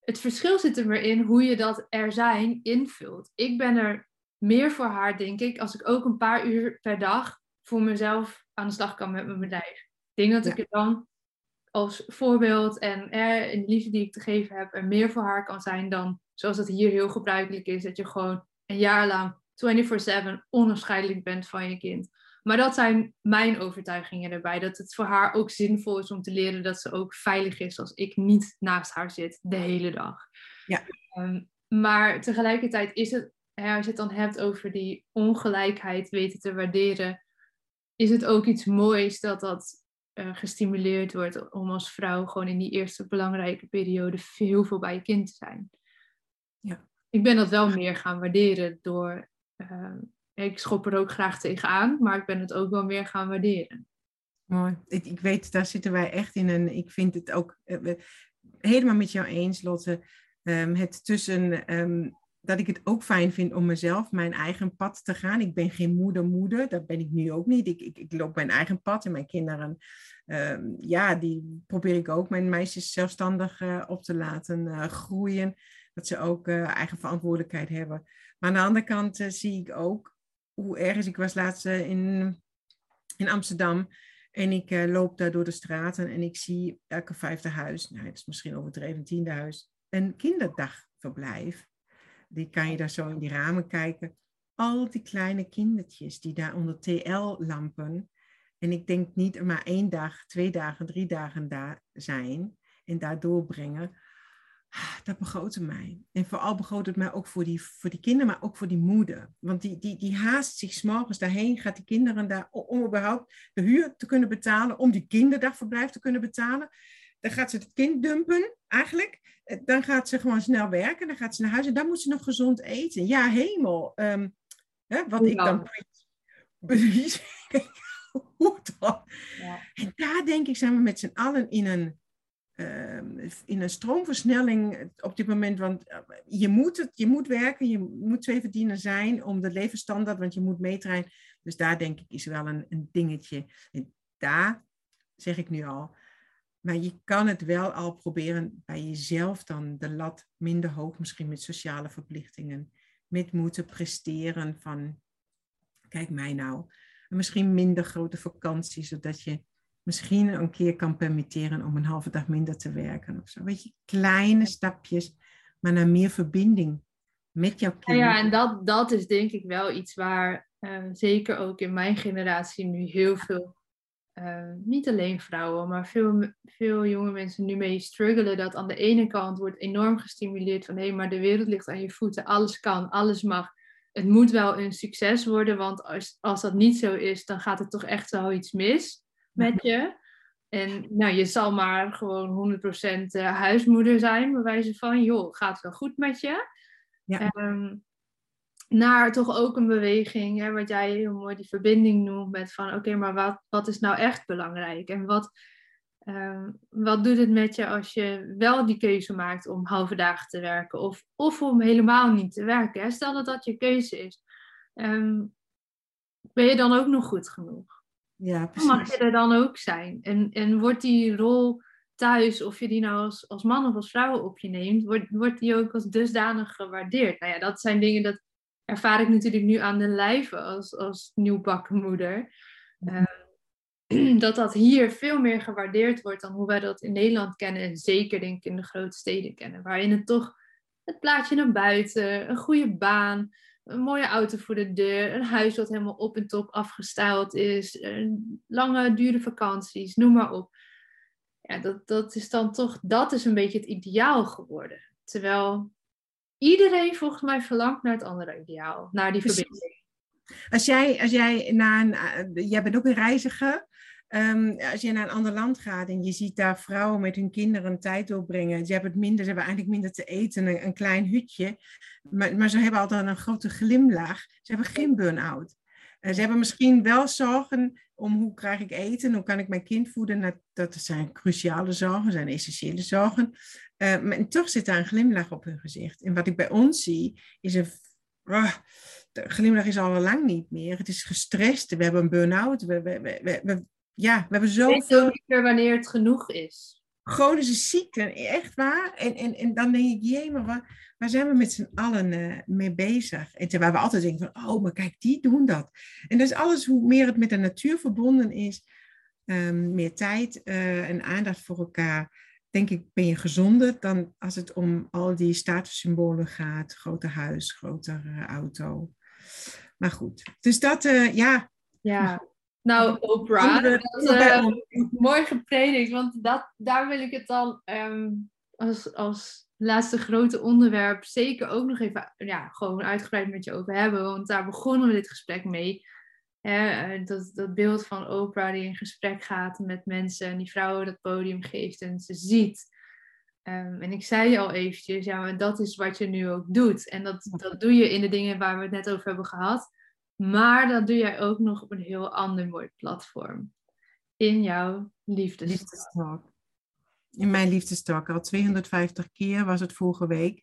het verschil zit er weer in hoe je dat er zijn invult. Ik ben er meer voor haar, denk ik, als ik ook een paar uur per dag voor mezelf aan de slag kan met mijn bedrijf. Ik denk dat ik er dan als voorbeeld en eh, in de liefde die ik te geven heb, er meer voor haar kan zijn dan zoals het hier heel gebruikelijk is, dat je gewoon een jaar lang 24/7 onafscheidelijk bent van je kind. Maar dat zijn mijn overtuigingen erbij. Dat het voor haar ook zinvol is om te leren dat ze ook veilig is als ik niet naast haar zit de hele dag. Ja. Ehm, maar tegelijkertijd is het, hè, als je het dan hebt over die ongelijkheid weten te waarderen, is het ook iets moois dat dat uh, gestimuleerd wordt om als vrouw gewoon in die eerste belangrijke periode heel veel bij je kind te zijn. Ja. Ik ben dat wel meer gaan waarderen door uh, ik schop er ook graag tegenaan, maar ik ben het ook wel meer gaan waarderen. Mooi. Ik, ik weet, daar zitten wij echt in. En ik vind het ook uh, helemaal met jou eens, Lotte. Um, het tussen um, dat ik het ook fijn vind om mezelf mijn eigen pad te gaan. Ik ben geen moeder-moeder, dat ben ik nu ook niet. Ik, ik, ik loop mijn eigen pad en mijn kinderen, um, ja, die probeer ik ook mijn meisjes zelfstandig uh, op te laten uh, groeien. Dat ze ook uh, eigen verantwoordelijkheid hebben. Maar aan de andere kant zie ik ook hoe ergens, ik was laatst in, in Amsterdam en ik loop daar door de straten en ik zie elke vijfde huis, nou het is misschien overdreven, tiende huis, een kinderdagverblijf. Die kan je daar zo in die ramen kijken. Al die kleine kindertjes die daar onder TL-lampen. En ik denk niet maar één dag, twee dagen, drie dagen daar zijn en daar doorbrengen. Dat begroot mij. En vooral begroot het mij ook voor die, voor die kinderen, maar ook voor die moeder. Want die, die, die haast zich s'morgens daarheen, gaat die kinderen daar om überhaupt de huur te kunnen betalen, om die kinderdagverblijf te kunnen betalen. Dan gaat ze het kind dumpen, eigenlijk. Dan gaat ze gewoon snel werken, dan gaat ze naar huis en dan moet ze nog gezond eten. Ja, hemel. Um, hè, wat ik dan precies. Hoe dan? Ja. En daar denk ik, zijn we met z'n allen in een uh, in een stroomversnelling op dit moment. Want je moet, het, je moet werken, je moet twee verdienen zijn om de levensstandaard, want je moet meetrainen. Dus daar denk ik is wel een, een dingetje. En daar zeg ik nu al. Maar je kan het wel al proberen bij jezelf dan de lat minder hoog, misschien met sociale verplichtingen. Met moeten presteren van, kijk mij nou. En misschien minder grote vakanties, zodat je misschien een keer kan permitteren om een halve dag minder te werken of zo. Weet je, kleine stapjes, maar naar meer verbinding met jouw kinderen. Ja, en dat, dat is denk ik wel iets waar uh, zeker ook in mijn generatie nu heel veel, uh, niet alleen vrouwen, maar veel, veel jonge mensen nu mee struggelen. Dat aan de ene kant wordt enorm gestimuleerd van hé, hey, maar de wereld ligt aan je voeten, alles kan, alles mag. Het moet wel een succes worden, want als, als dat niet zo is, dan gaat het toch echt wel iets mis met je. En nou, je zal maar gewoon 100% eh, huismoeder zijn, bij wijze van, joh, gaat het wel goed met je? Ja. Um, naar toch ook een beweging, hè, wat jij heel mooi die verbinding noemt met van, oké, maar wat, wat is nou echt belangrijk? En wat, um, wat doet het met je als je wel die keuze maakt om halve dagen te werken of, of om helemaal niet te werken? Hè? Stel dat dat je keuze is. Um, ben je dan ook nog goed genoeg? Ja, precies. Mag je er dan ook zijn? En, en wordt die rol thuis, of je die nou als, als man of als vrouw op je neemt, wordt, wordt die ook als dusdanig gewaardeerd? Nou ja, dat zijn dingen dat ervaar ik natuurlijk nu aan de lijve als, als nieuwbakken moeder. Uh, dat dat hier veel meer gewaardeerd wordt dan hoe wij dat in Nederland kennen. En zeker denk ik in de grote steden kennen. Waarin het toch het plaatje naar buiten, een goede baan, een mooie auto voor de deur, een huis wat helemaal op en top afgestyled is, lange, dure vakanties, noem maar op. Ja, dat, dat is dan toch, dat is een beetje het ideaal geworden. Terwijl iedereen volgens mij verlangt naar het andere ideaal, naar die verbinding. Als jij, als jij naar een, uh, jij bent ook een reiziger, Um, als je naar een ander land gaat en je ziet daar vrouwen met hun kinderen tijd doorbrengen. Ze hebben het minder, ze hebben eigenlijk minder te eten, een, een klein hutje. Maar, maar, ze hebben altijd een grote glimlach. Ze hebben geen burn-out. Uh, ze hebben misschien wel zorgen om hoe krijg ik eten, hoe kan ik mijn kind voeden. Dat, dat zijn cruciale zorgen, zijn essentiële zorgen. Uh, maar toch zit daar een glimlach op hun gezicht. En wat ik bij ons zie, is een... Uh, de glimlach is al lang niet meer. Het is gestrest. We hebben een burn-out. We, we, we, we, ja, we hebben zoveel... Wanneer het genoeg is. Chronische ziekten, echt waar. En, en, en dan denk ik, jee, maar waar, waar zijn we met z'n allen uh, mee bezig? En terwijl we altijd denken van, oh, maar kijk, die doen dat. En dus alles, hoe meer het met de natuur verbonden is, ehm, meer tijd eh, en aandacht voor elkaar, denk ik, ben je gezonder dan als het om al die statussymbolen gaat. Groter huis, grotere auto. Maar goed, dus dat, uh, ja. Ja, nou Oprah, dat, uh, mooi gepredikt, want dat, daar wil ik het dan um, als, als laatste grote onderwerp zeker ook nog even ja, gewoon uitgebreid met je over hebben. Want daar begonnen we dit gesprek mee. Eh, dat, dat beeld van Oprah die in gesprek gaat met mensen en die vrouwen dat podium geeft en ze ziet. Um, en ik zei al eventjes, ja, maar dat is wat je nu ook doet. En dat, dat doe je in de dingen waar we het net over hebben gehad. Maar dat doe jij ook nog op een heel ander mooi platform. In jouw liefdestalk in mijn liefdestak. Al 250 keer was het vorige week.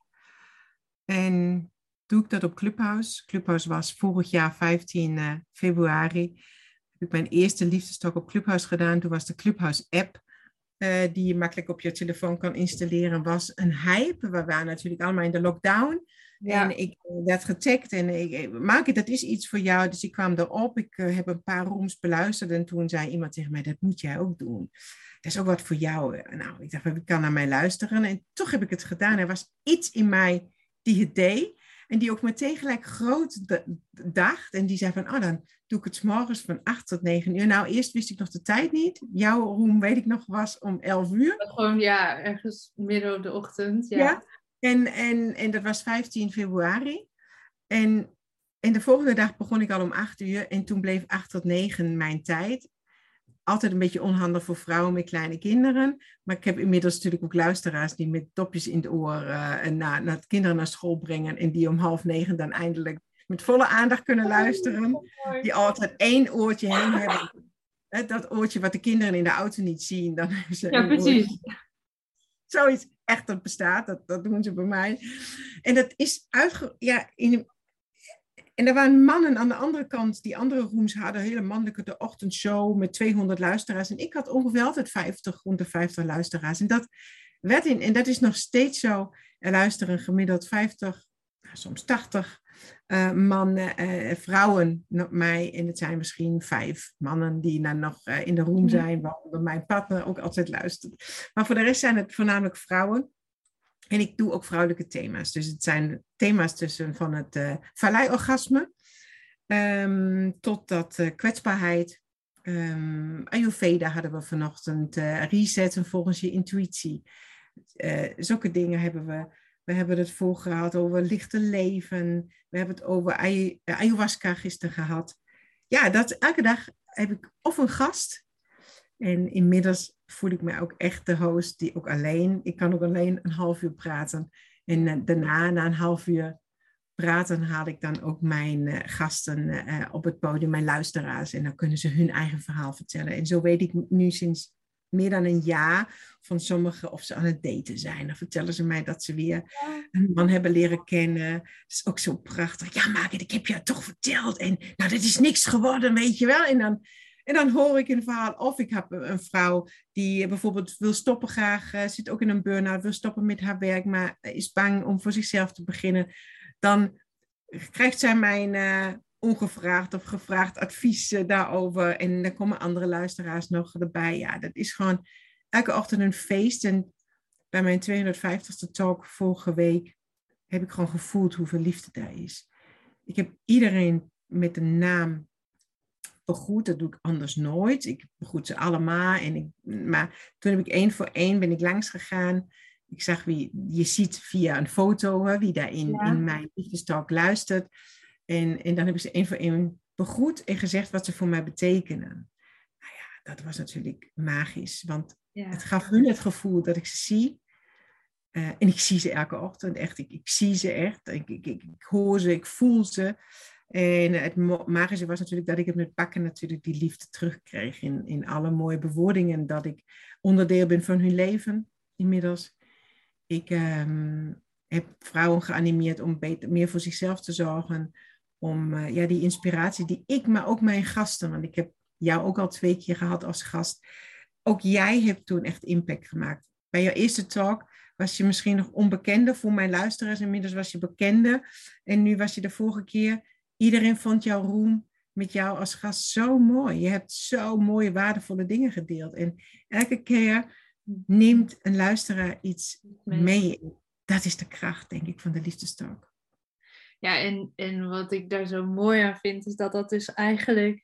En doe ik dat op Clubhouse. Clubhouse was vorig jaar 15 uh, eh, februari. Heb ik mijn eerste liefdestak op Clubhouse gedaan. Toen was de Clubhouse app. Uh, die je makkelijk op je telefoon kan installeren, was een hype. We waren natuurlijk allemaal in de lockdown. En ik werd getagd en ik, Maak dat is iets voor jou. Dus ik kwam erop. Ik uh, heb een paar rooms beluisterd en toen zei iemand tegen mij, dat moet jij ook doen dat is ook wat voor jou. Nou, ik dacht, ik kan naar mij luisteren. En toch heb ik het gedaan. Er was iets in mij die het deed. En die ook meteen gelijk groot dacht. En die zei van, oh, dan doe ik het s morgens van 8 tot 9 uur. Nou, eerst wist ik nog de tijd niet. Jouw room, weet ik nog, was om 11 uur. Gewoon, ja, ergens midden op de ochtend. Ja, ja. En, en, en dat was 15 februari. En, en de volgende dag begon ik al om 8 uur. En toen bleef 8 tot 9 mijn tijd altijd een beetje onhandig voor vrouwen met kleine kinderen. Maar ik heb inmiddels natuurlijk ook luisteraars die met dopjes in het oor uh, naar, naar kinderen naar school brengen. En die om half negen dan eindelijk met volle aandacht kunnen luisteren. Die altijd één oortje heen hebben. dat oortje wat de kinderen in de auto niet zien. Dan ze ja, precies. Zoiets echt dat bestaat, dat, dat doen ze bij mij. En dat is uitge... Ja, in, en er waren mannen aan de andere kant, die andere rooms hadden hele mannelijke de ochtendshow met 200 luisteraars. En ik had ongeveer altijd 50, rond de 50 luisteraars. En dat werd in, en dat is nog steeds zo. Er luisteren gemiddeld 50, nou, soms 80 uh, eh, mannen, uh, vrouwen naar mij. En het zijn misschien vijf mannen die dan nog uh, in de room zijn, waaronder mijn partner ook altijd luistert. Maar voor de rest zijn het voornamelijk vrouwen. En ik doe ook vrouwelijke thema's. Dus het zijn thema's tussen van het uh, valleiorgasme um, tot dat kwetsbaarheid. Um, Ayurveda hadden we vanochtend. Resetten volgens je intuïtie. Zulke dingen hebben we. We hebben het voor gehad over lichte leven. We hebben het over ay ayahuasca gisteren gehad. Ja, dat, elke dag heb ik of een gast. En inmiddels voel ik me ook echt de host die ook alleen, ik kan ook alleen een half uur praten. En uh, daarna, na een half uur praten, haal ik dan ook mijn uh, gasten op het podium, mijn luisteraars. En dan kunnen ze hun eigen verhaal vertellen. En zo weet ik nu sinds meer dan een jaar van sommigen of ze aan het daten zijn. Dan vertellen ze mij dat ze weer een man hebben leren kennen. Dat is ook zo prachtig. Ja, Margaret, ik heb je toch verteld. En nou, dit is niks geworden, weet je wel. En dan en dan hoor ik een verhaal, of ik heb een vrouw die bijvoorbeeld wil stoppen graag, uh, zit ook in een burn-out, wil stoppen met haar werk, maar is bang om voor zichzelf te beginnen. Dan krijgt zij mijn uh, ongevraagd of gevraagd advies daarover. En dan komen andere luisteraars nog erbij. Ja, dat is gewoon elke ochtend een feest. En bij mijn 250ste talk vorige week heb ik gewoon gevoeld hoeveel liefde daar is. Ik heb iedereen met een naam begroet. Dat doe ik anders nooit. Ik begroet ze allemaal. En ik, maar toen heb ik één voor één ben ik langs gegaan. Ik zag wie, je ziet via een foto hè, wie daar in, in mijn liefdestalk luistert. En, en dan heb ik ze één voor één begroet en gezegd wat ze voor mij betekenen. Nou ja, dat was natuurlijk magisch. Want het gaf hun het gevoel dat ik ze zie. Uh, en ik zie ze elke ochtend, echt. Ik, ik zie ze echt. Ik, ik, ik, ik hoor ze, ik voel ze. En het magische was natuurlijk dat ik het met pakken natuurlijk die liefde terugkreeg in, in alle mooie bewoordingen. Dat ik onderdeel ben van hun leven inmiddels. Ik ehm, heb vrouwen geanimeerd om beter, meer voor zichzelf te zorgen. Om uh, ja, die inspiratie die ik, maar ook mijn gasten, want ik heb jou ook al twee keer gehad als gast. Ook jij hebt toen echt impact gemaakt. Bij jouw eerste talk was je misschien nog onbekende voor mijn luisteraars. Inmiddels was je bekende. En nu was je de vorige keer Iedereen vond jouw room met jou als gast zo mooi. Je hebt zo mooie, waardevolle dingen gedeeld. En elke keer neemt een luisteraar iets mee. Dat is de kracht, denk ik, van de liefdestalk. Ja, en, en wat ik daar zo mooi aan vind, is dat dat dus eigenlijk,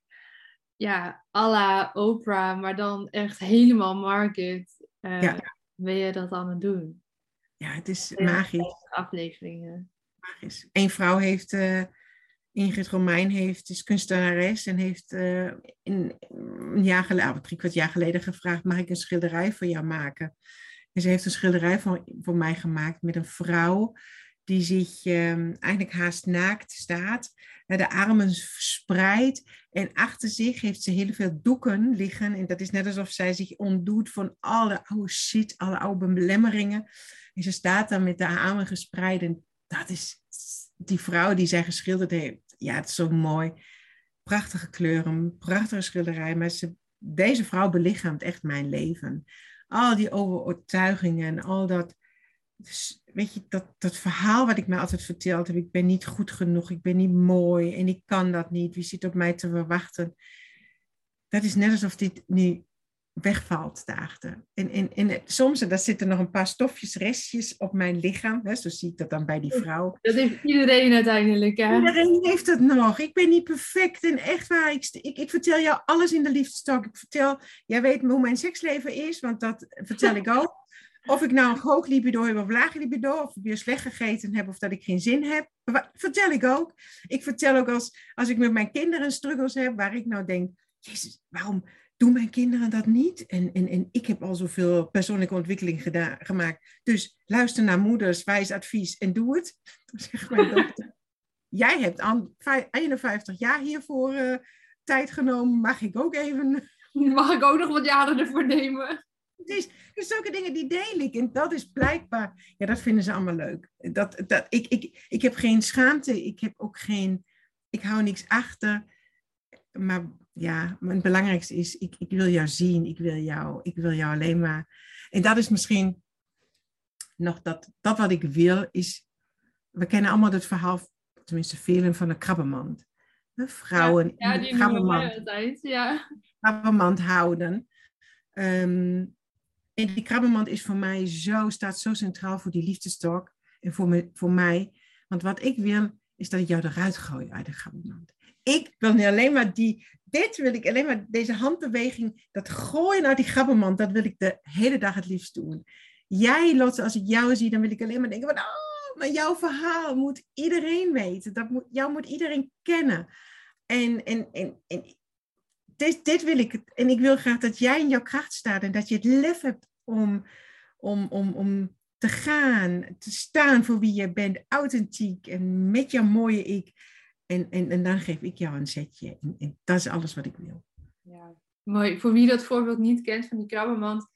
ja, à la Oprah, maar dan echt helemaal market, uh, ja. ben je dat aan het doen. Ja, het is magisch. Afleveringen. Magisch. Eén vrouw heeft... Uh, Ingrid Romein heeft, is kunstenares en heeft uh, in, een jaar geleden, oh, drie kwart jaar geleden gevraagd, mag ik een schilderij voor jou maken? En ze heeft een schilderij voor, voor mij gemaakt met een vrouw die zich uh, eigenlijk haast naakt staat, de armen verspreid en achter zich heeft ze heel veel doeken liggen en dat is net alsof zij zich ontdoet van alle oude shit, alle oude belemmeringen. En ze staat dan met de armen gespreid en dat is die vrouw die zij geschilderd heeft, ja, het is zo mooi. Prachtige kleuren, prachtige schilderij. Maar ze, deze vrouw belichaamt echt mijn leven. Al die overtuigingen en al dat. Weet je, dat, dat verhaal wat ik mij altijd verteld heb. Ik ben niet goed genoeg, ik ben niet mooi en ik kan dat niet. Wie zit op mij te verwachten? Dat is net alsof dit nu wegvalt daarachter. En, en, en soms, en daar zitten nog een paar stofjes, restjes op mijn lichaam. Hè, zo zie ik dat dan bij die vrouw. Dat heeft iedereen uiteindelijk. Hè? Iedereen heeft het nog. Ik ben niet perfect en echt waar. Ik, ik, ik vertel jou alles in de liefdestalk. Ik vertel, jij weet hoe mijn seksleven is, want dat vertel ik ook. Of ik nou een hoog libido heb of laag libido, of ik weer slecht gegeten heb of dat ik geen zin heb, vertel ik ook. Ik vertel ook als, als ik met mijn kinderen struggles heb, waar ik nou denk, jezus, waarom doen mijn kinderen dat niet? En, en, en ik heb al zoveel persoonlijke ontwikkeling gedaan, gemaakt. Dus luister naar moeders, wijs advies en doe het. Mijn dochter, jij hebt aan 51 jaar hiervoor uh, tijd genomen. Mag ik ook even... Mag ik ook nog wat jaren ervoor nemen? Dus, dus zulke dingen die deel ik. En dat is blijkbaar... Ja, dat vinden ze allemaal leuk. Dat, dat, ik, ik, ik heb geen schaamte. Ik heb ook geen... Ik hou niks achter. Maar ja, het belangrijkste is, ik, ik wil jou zien, ik wil jou, ik wil jou alleen maar. En dat is misschien nog dat, dat wat ik wil, is, we kennen allemaal het verhaal, tenminste velen van de krabbenmand. De vrouwen ja, die krabbenmand, ja. krabbenmand houden. Um, en die krabbenmand is voor mij zo, staat zo centraal voor die liefdestalk en voor, me, voor mij. Want wat ik wil, is dat ik jou eruit gooi uit de krabbenmand ik wil niet alleen maar die, dit wil ik alleen maar, deze handbeweging, dat gooien naar die grabbenmand, dat wil ik de hele dag het liefst doen. Jij, Lotte, als ik jou zie, dan wil ik alleen maar denken van, oh, maar jouw verhaal moet iedereen weten. Dat moet, jou moet iedereen kennen. En, en, en, en dit, dit wil ik, en ik wil graag dat jij in jouw kracht staat en dat je het lef hebt om, om, om, om te gaan, te staan voor wie je bent, authentiek en met jouw mooie ik. En, en, en dan geef ik jou een zetje. En, dat is alles wat ik wil. Ja, mooi. Voor wie dat voorbeeld niet kent van die krabbenmand,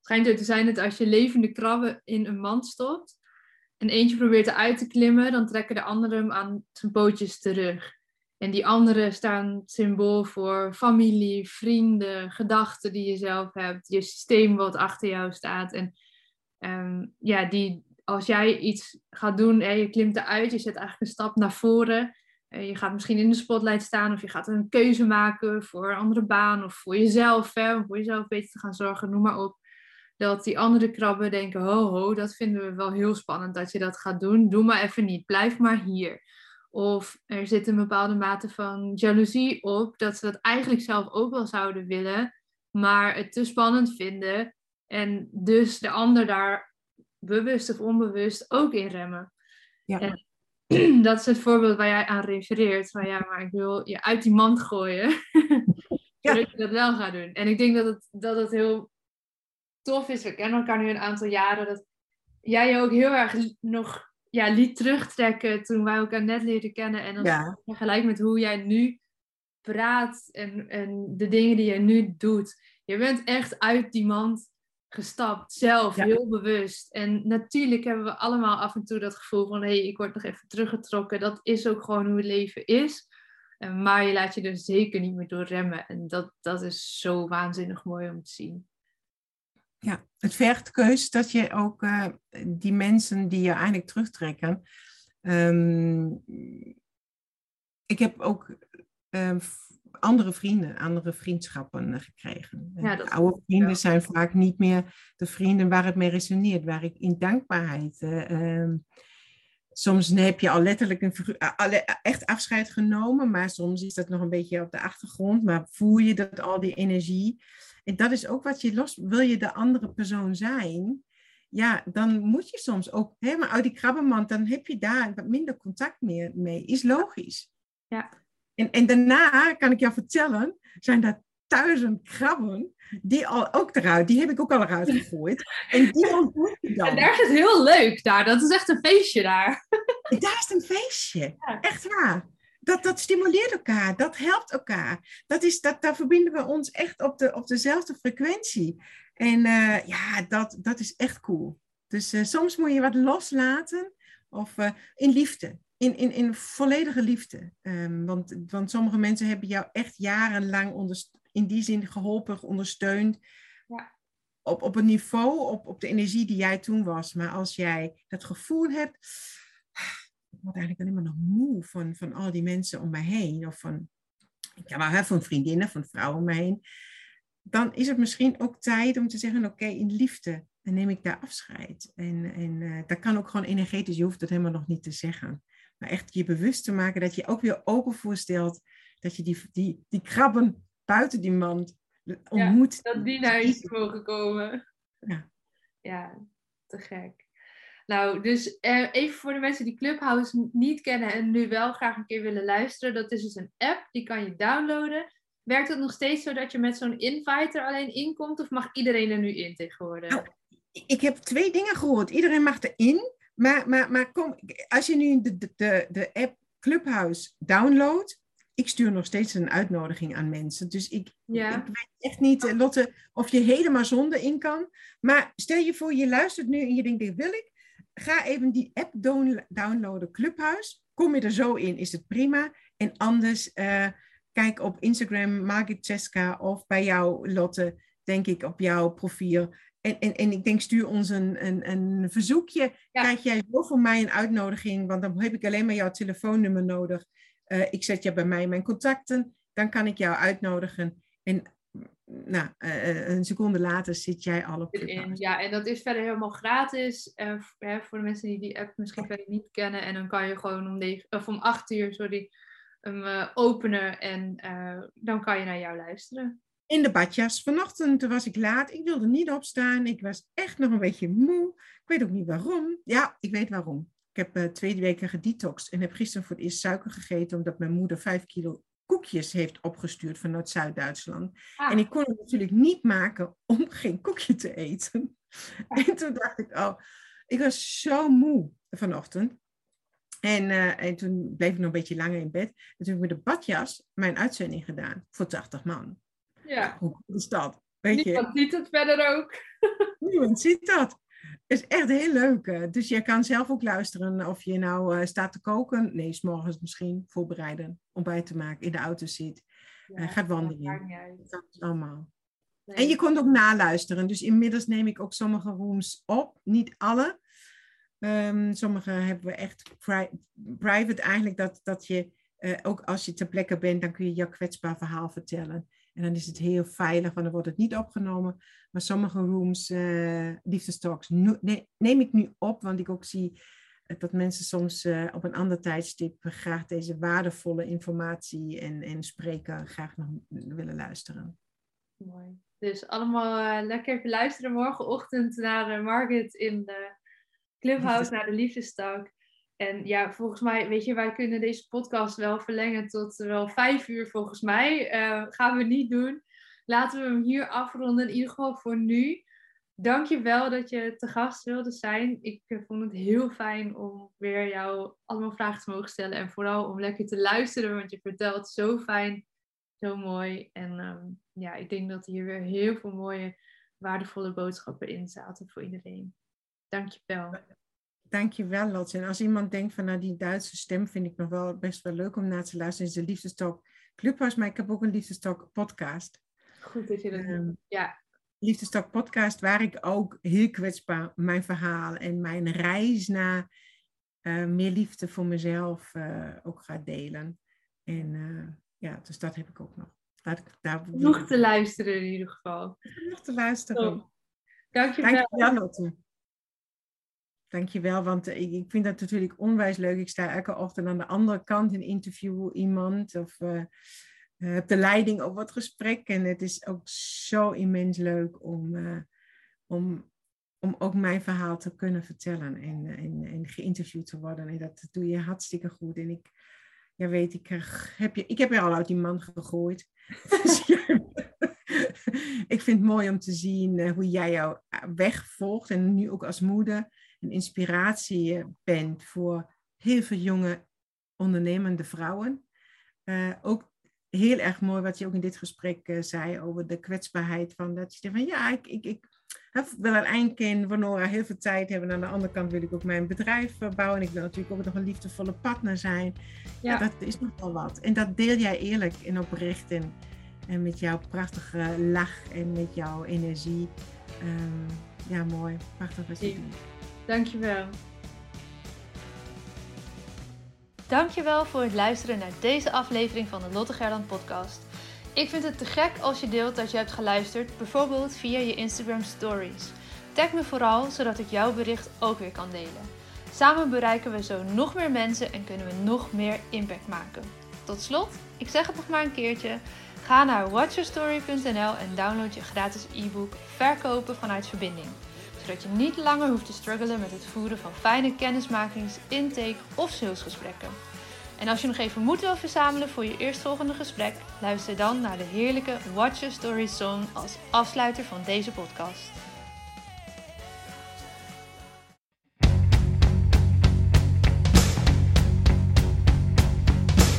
schijnt het te zijn dat als je levende krabben in een mand stopt en eentje probeert eruit te klimmen, dan trekken de anderen hem aan zijn pootjes terug. En die anderen staan symbool voor familie, vrienden, gedachten die je zelf hebt, je systeem wat achter jou staat. En um, ja, die, als jij iets gaat doen en je klimt eruit, je zet eigenlijk een stap naar voren, eh, je gaat misschien in de spotlight staan of je gaat een keuze maken voor een andere baan of voor jezelf, hè, om voor jezelf beter te gaan zorgen, noem maar op. Dat die andere krabben denken, ho ho, dat vinden we wel heel spannend dat je dat gaat doen. Doe maar even niet, blijf maar hier. Of er zit een bepaalde mate van jaloezie op, dat ze dat eigenlijk zelf ook wel zouden willen, maar het te spannend vinden. En dus de ander daar bewust of onbewust ook in remmen. Ja. dat is het voorbeeld waar jij aan refereert. Van ja, maar ik wil je uit die mand gooien. zodat je dat wel gaat doen. En ik denk dat het, dat het heel tof is. We kennen elkaar nu een aantal jaren. Dat jij je ook heel erg nog ja, liet terugtrekken toen wij elkaar net leerden kennen. En dan ja. vergelijk met hoe jij nu praat en, en de dingen die je nu doet. Je bent echt uit die mand gestapt, zelf, heel bewust. En natuurlijk hebben we allemaal af en toe dat gevoel van, hé, hey, ik word nog even teruggetrokken. Dat is ook gewoon hoe het leven is. Maar je laat je er zeker niet meer door remmen. En dat, dat is zo waanzinnig mooi om te zien. Ja, het vergt keus dat je ook uh, die mensen die je eigenlijk terugtrekken. Um, ik heb ook ehm, andere vrienden, andere vriendschappen gekregen. Ja, dat oude vrienden zijn vaak niet meer de vrienden waar het mee resoneert, waar ik in dankbaarheid. ehm, soms heb je al letterlijk een, echt afscheid genomen, maar soms is dat nog een beetje op de achtergrond. Maar voel je dat al die energie. En dat is ook wat je los. Wil je de andere persoon zijn? Ja, dan moet je soms ook helemaal uit die krabbenmand. Dan heb je daar wat minder contact meer mee. Is logisch. Ja. En, en daarna kan ik jou vertellen, zijn er duizend krabben die al ook eruit. Die heb ik ook al eruit gegooid. En die ontmoet je dan. En daar is het heel leuk daar. Dat is echt een feestje daar. Daar is een feestje. Ja. Echt waar. Dat, dat stimuleert elkaar, dat helpt elkaar. Dat is, dat, daar verbinden we ons echt op, de, op dezelfde frequentie. En eh, ja, dat, dat is echt cool. Dus eh, soms moet je wat loslaten, of eh, in liefde, in, in, in volledige liefde. Ehm, want, want sommige mensen hebben jou echt jarenlang in die zin geholpen, ondersteund. Ja. Op, op een niveau, op, op de energie die jij toen was. Maar als jij het gevoel hebt, word eigenlijk alleen maar nog moe van, van al die mensen om mij heen. Of van, ja, maar, van vriendinnen, van vrouwen om me heen. Dan is het misschien ook tijd om te zeggen, oké, in liefde dan neem ik daar afscheid. En, en eh, dat kan ook gewoon energetisch, je hoeft het helemaal nog niet te zeggen. Maar echt je bewust te maken dat je ook weer open voorstelt dat je die, die, die krabben buiten die mand ontmoet. Dat die naar je mogen komen. Ja. Ja, te gek. Nou, dus eh, even voor de mensen die Clubhouse niet kennen en nu wel graag een keer willen luisteren. Dat is dus een app, die kan je downloaden. Werkt het nog steeds zo dat je met zo'n invite er alleen in komt? Of mag iedereen er nu in tegenwoordig? Nou, ik heb twee dingen gehoord. Iedereen mag erin. Maar, maar, maar kom, als je nu de, de, de, de app Clubhouse downloadt, ik stuur nog steeds een uitnodiging aan mensen. Dus ik, Ja. ik weet echt niet, eh, Lotte, of je helemaal zonder in kan. Maar stel je voor, je luistert nu en je denkt, dit wil ik. Ga even die app down- downloaden, Clubhouse. Kom je er zo in, is het prima. En anders, eh, kijk op Instagram, Margit Ceska, of bij jou, Lotte, denk ik, op jouw profiel. En, en, en ik denk, stuur ons een, een, een verzoekje. Ja. Krijg jij zo voor mij een uitnodiging, want dan heb ik alleen maar jouw telefoonnummer nodig. Eh, ik zet je bij mij in mijn contacten, dan kan ik jou uitnodigen. En nou, eh, een seconde later zit jij al op. Clubhouse. Ja, en dat is verder helemaal gratis. eh, hè, voor de mensen die die app misschien verder niet kennen. En dan kan je gewoon om, negen, of om 8 uur sorry, hem eh, openen. En eh, dan kan je naar jou luisteren. In de badjas. Vanochtend was ik laat. Ik wilde niet opstaan. Ik was echt nog een beetje moe. Ik weet ook niet waarom. Ja, ik weet waarom. Ik heb eh, twee weken gedetoxed en heb gisteren voor het eerst suiker gegeten, omdat mijn moeder vijf kilo koekjes heeft opgestuurd vanuit Zuid-Duitsland. Ah, En ik kon het natuurlijk niet maken om geen koekje te eten. En toen dacht ik, oh, ik was zo moe vanochtend. En, eh, en toen bleef ik nog een beetje langer in bed. En toen heb ik met de badjas mijn uitzending gedaan voor 80 man. ja. Hoe is dat? Weet je, Niemand ziet het verder ook. niemand ziet dat. Het is echt heel leuk. eh. Dus je kan zelf ook luisteren of je nou eh, staat te koken. Nee, s morgens misschien voorbereiden, ontbijt te maken, in de auto zit. Ja, gaat wandelen. Dat is allemaal. Nee. En je kon ook naluisteren. Dus inmiddels neem ik ook sommige rooms op. Niet alle. Ehm, sommige hebben we echt pri- private eigenlijk. Dat, dat je eh, ook als je ter plekke bent, dan kun je jouw kwetsbaar verhaal vertellen. En dan is het heel veilig, want dan wordt het niet opgenomen. Maar sommige rooms, eh liefdestalks, ne- neem ik nu op. Want ik ook zie eh, dat mensen soms eh, op een ander tijdstip graag deze waardevolle informatie en, en spreken graag nog willen luisteren. Mooi. Dus allemaal lekker even luisteren morgenochtend naar Margaret in de Clubhouse, naar de Liefdestak. En ja, volgens mij, weet je, wij kunnen deze podcast wel verlengen tot wel vijf uur volgens mij. Eh, gaan we niet doen. Laten we hem hier afronden, in ieder geval voor nu. Dank je wel dat je te gast wilde zijn. Ik eh, vond het heel fijn om weer jou allemaal vragen te mogen stellen. En vooral om lekker te luisteren, want je vertelt zo fijn, zo mooi. En ehm, ja, ik denk dat hier weer heel veel mooie, waardevolle boodschappen in zaten voor iedereen. Dank je wel. Dankjewel, Lotte. En als iemand denkt van nou, die Duitse stem vind ik nog wel best wel leuk om naar te luisteren, is de Liefdestalk Clubhouse. Maar ik heb ook een Liefdestalk podcast. Goed dat je dat Ehm, doet. Ja, Liefdestalk podcast, waar ik ook heel kwetsbaar mijn verhaal en mijn reis naar eh, meer liefde voor mezelf eh, ook ga delen. En eh, ja, dus dat heb ik ook nog. Laat ik daar nog te luisteren in ieder geval. Nog te luisteren. Oh. Dankjewel. Dankjewel, Lotte. Dankjewel, want ik, ik vind dat natuurlijk onwijs leuk. Ik sta elke ochtend aan de andere kant en interview iemand of heb de leiding op wat gesprek. En het is ook zo immens leuk om, om, om ook mijn verhaal te kunnen vertellen en, geïnterviewd te worden. En dat doe je hartstikke goed. En ik, ja, weet ik, heb je, ik heb je al uit die man gegooid. Dus ik vind het mooi om te zien hoe jij jouw weg volgt en nu ook als moeder een inspiratie bent voor heel veel jonge ondernemende vrouwen. Uh, ook heel erg mooi wat je ook in dit gesprek uh, zei over de kwetsbaarheid van dat je denkt van ja, ik, ik, ik wil een eindkind, Nora heel veel tijd hebben. Aan de andere kant wil ik ook mijn bedrijf bouwen. En ik wil natuurlijk ook nog een liefdevolle partner zijn. Ja. ja dat is nog wel wat. En dat deel jij eerlijk en oprecht en, en met jouw prachtige lach en met jouw energie. Um, ja, mooi. Prachtig wat je doet. Dankjewel. Dankjewel voor het luisteren naar deze aflevering van de Lotte Gerland podcast. Ik vind het te gek als je deelt dat je hebt geluisterd, bijvoorbeeld via je Instagram stories. Tag me vooral, zodat ik jouw bericht ook weer kan delen. Samen bereiken we zo nog meer mensen en kunnen we nog meer impact maken. Tot slot, ik zeg het nog maar een keertje. Ga naar watchyourstory.nl en download je gratis e-book Verkopen vanuit verbinding zodat je niet langer hoeft te struggelen met het voeren van fijne kennismakings, intake of salesgesprekken. En als je nog even moed wil verzamelen voor je eerstvolgende gesprek, luister dan naar de heerlijke Watch Your Story song als afsluiter van deze podcast.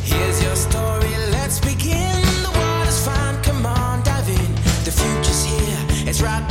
Here's your story, let's begin. The fine, come on, dive in. It's right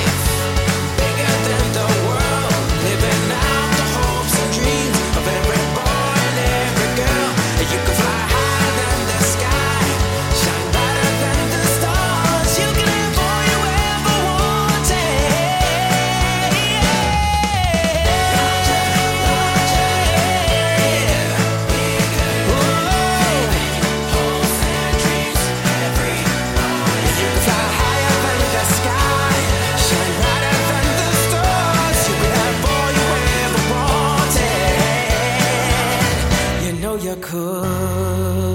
could.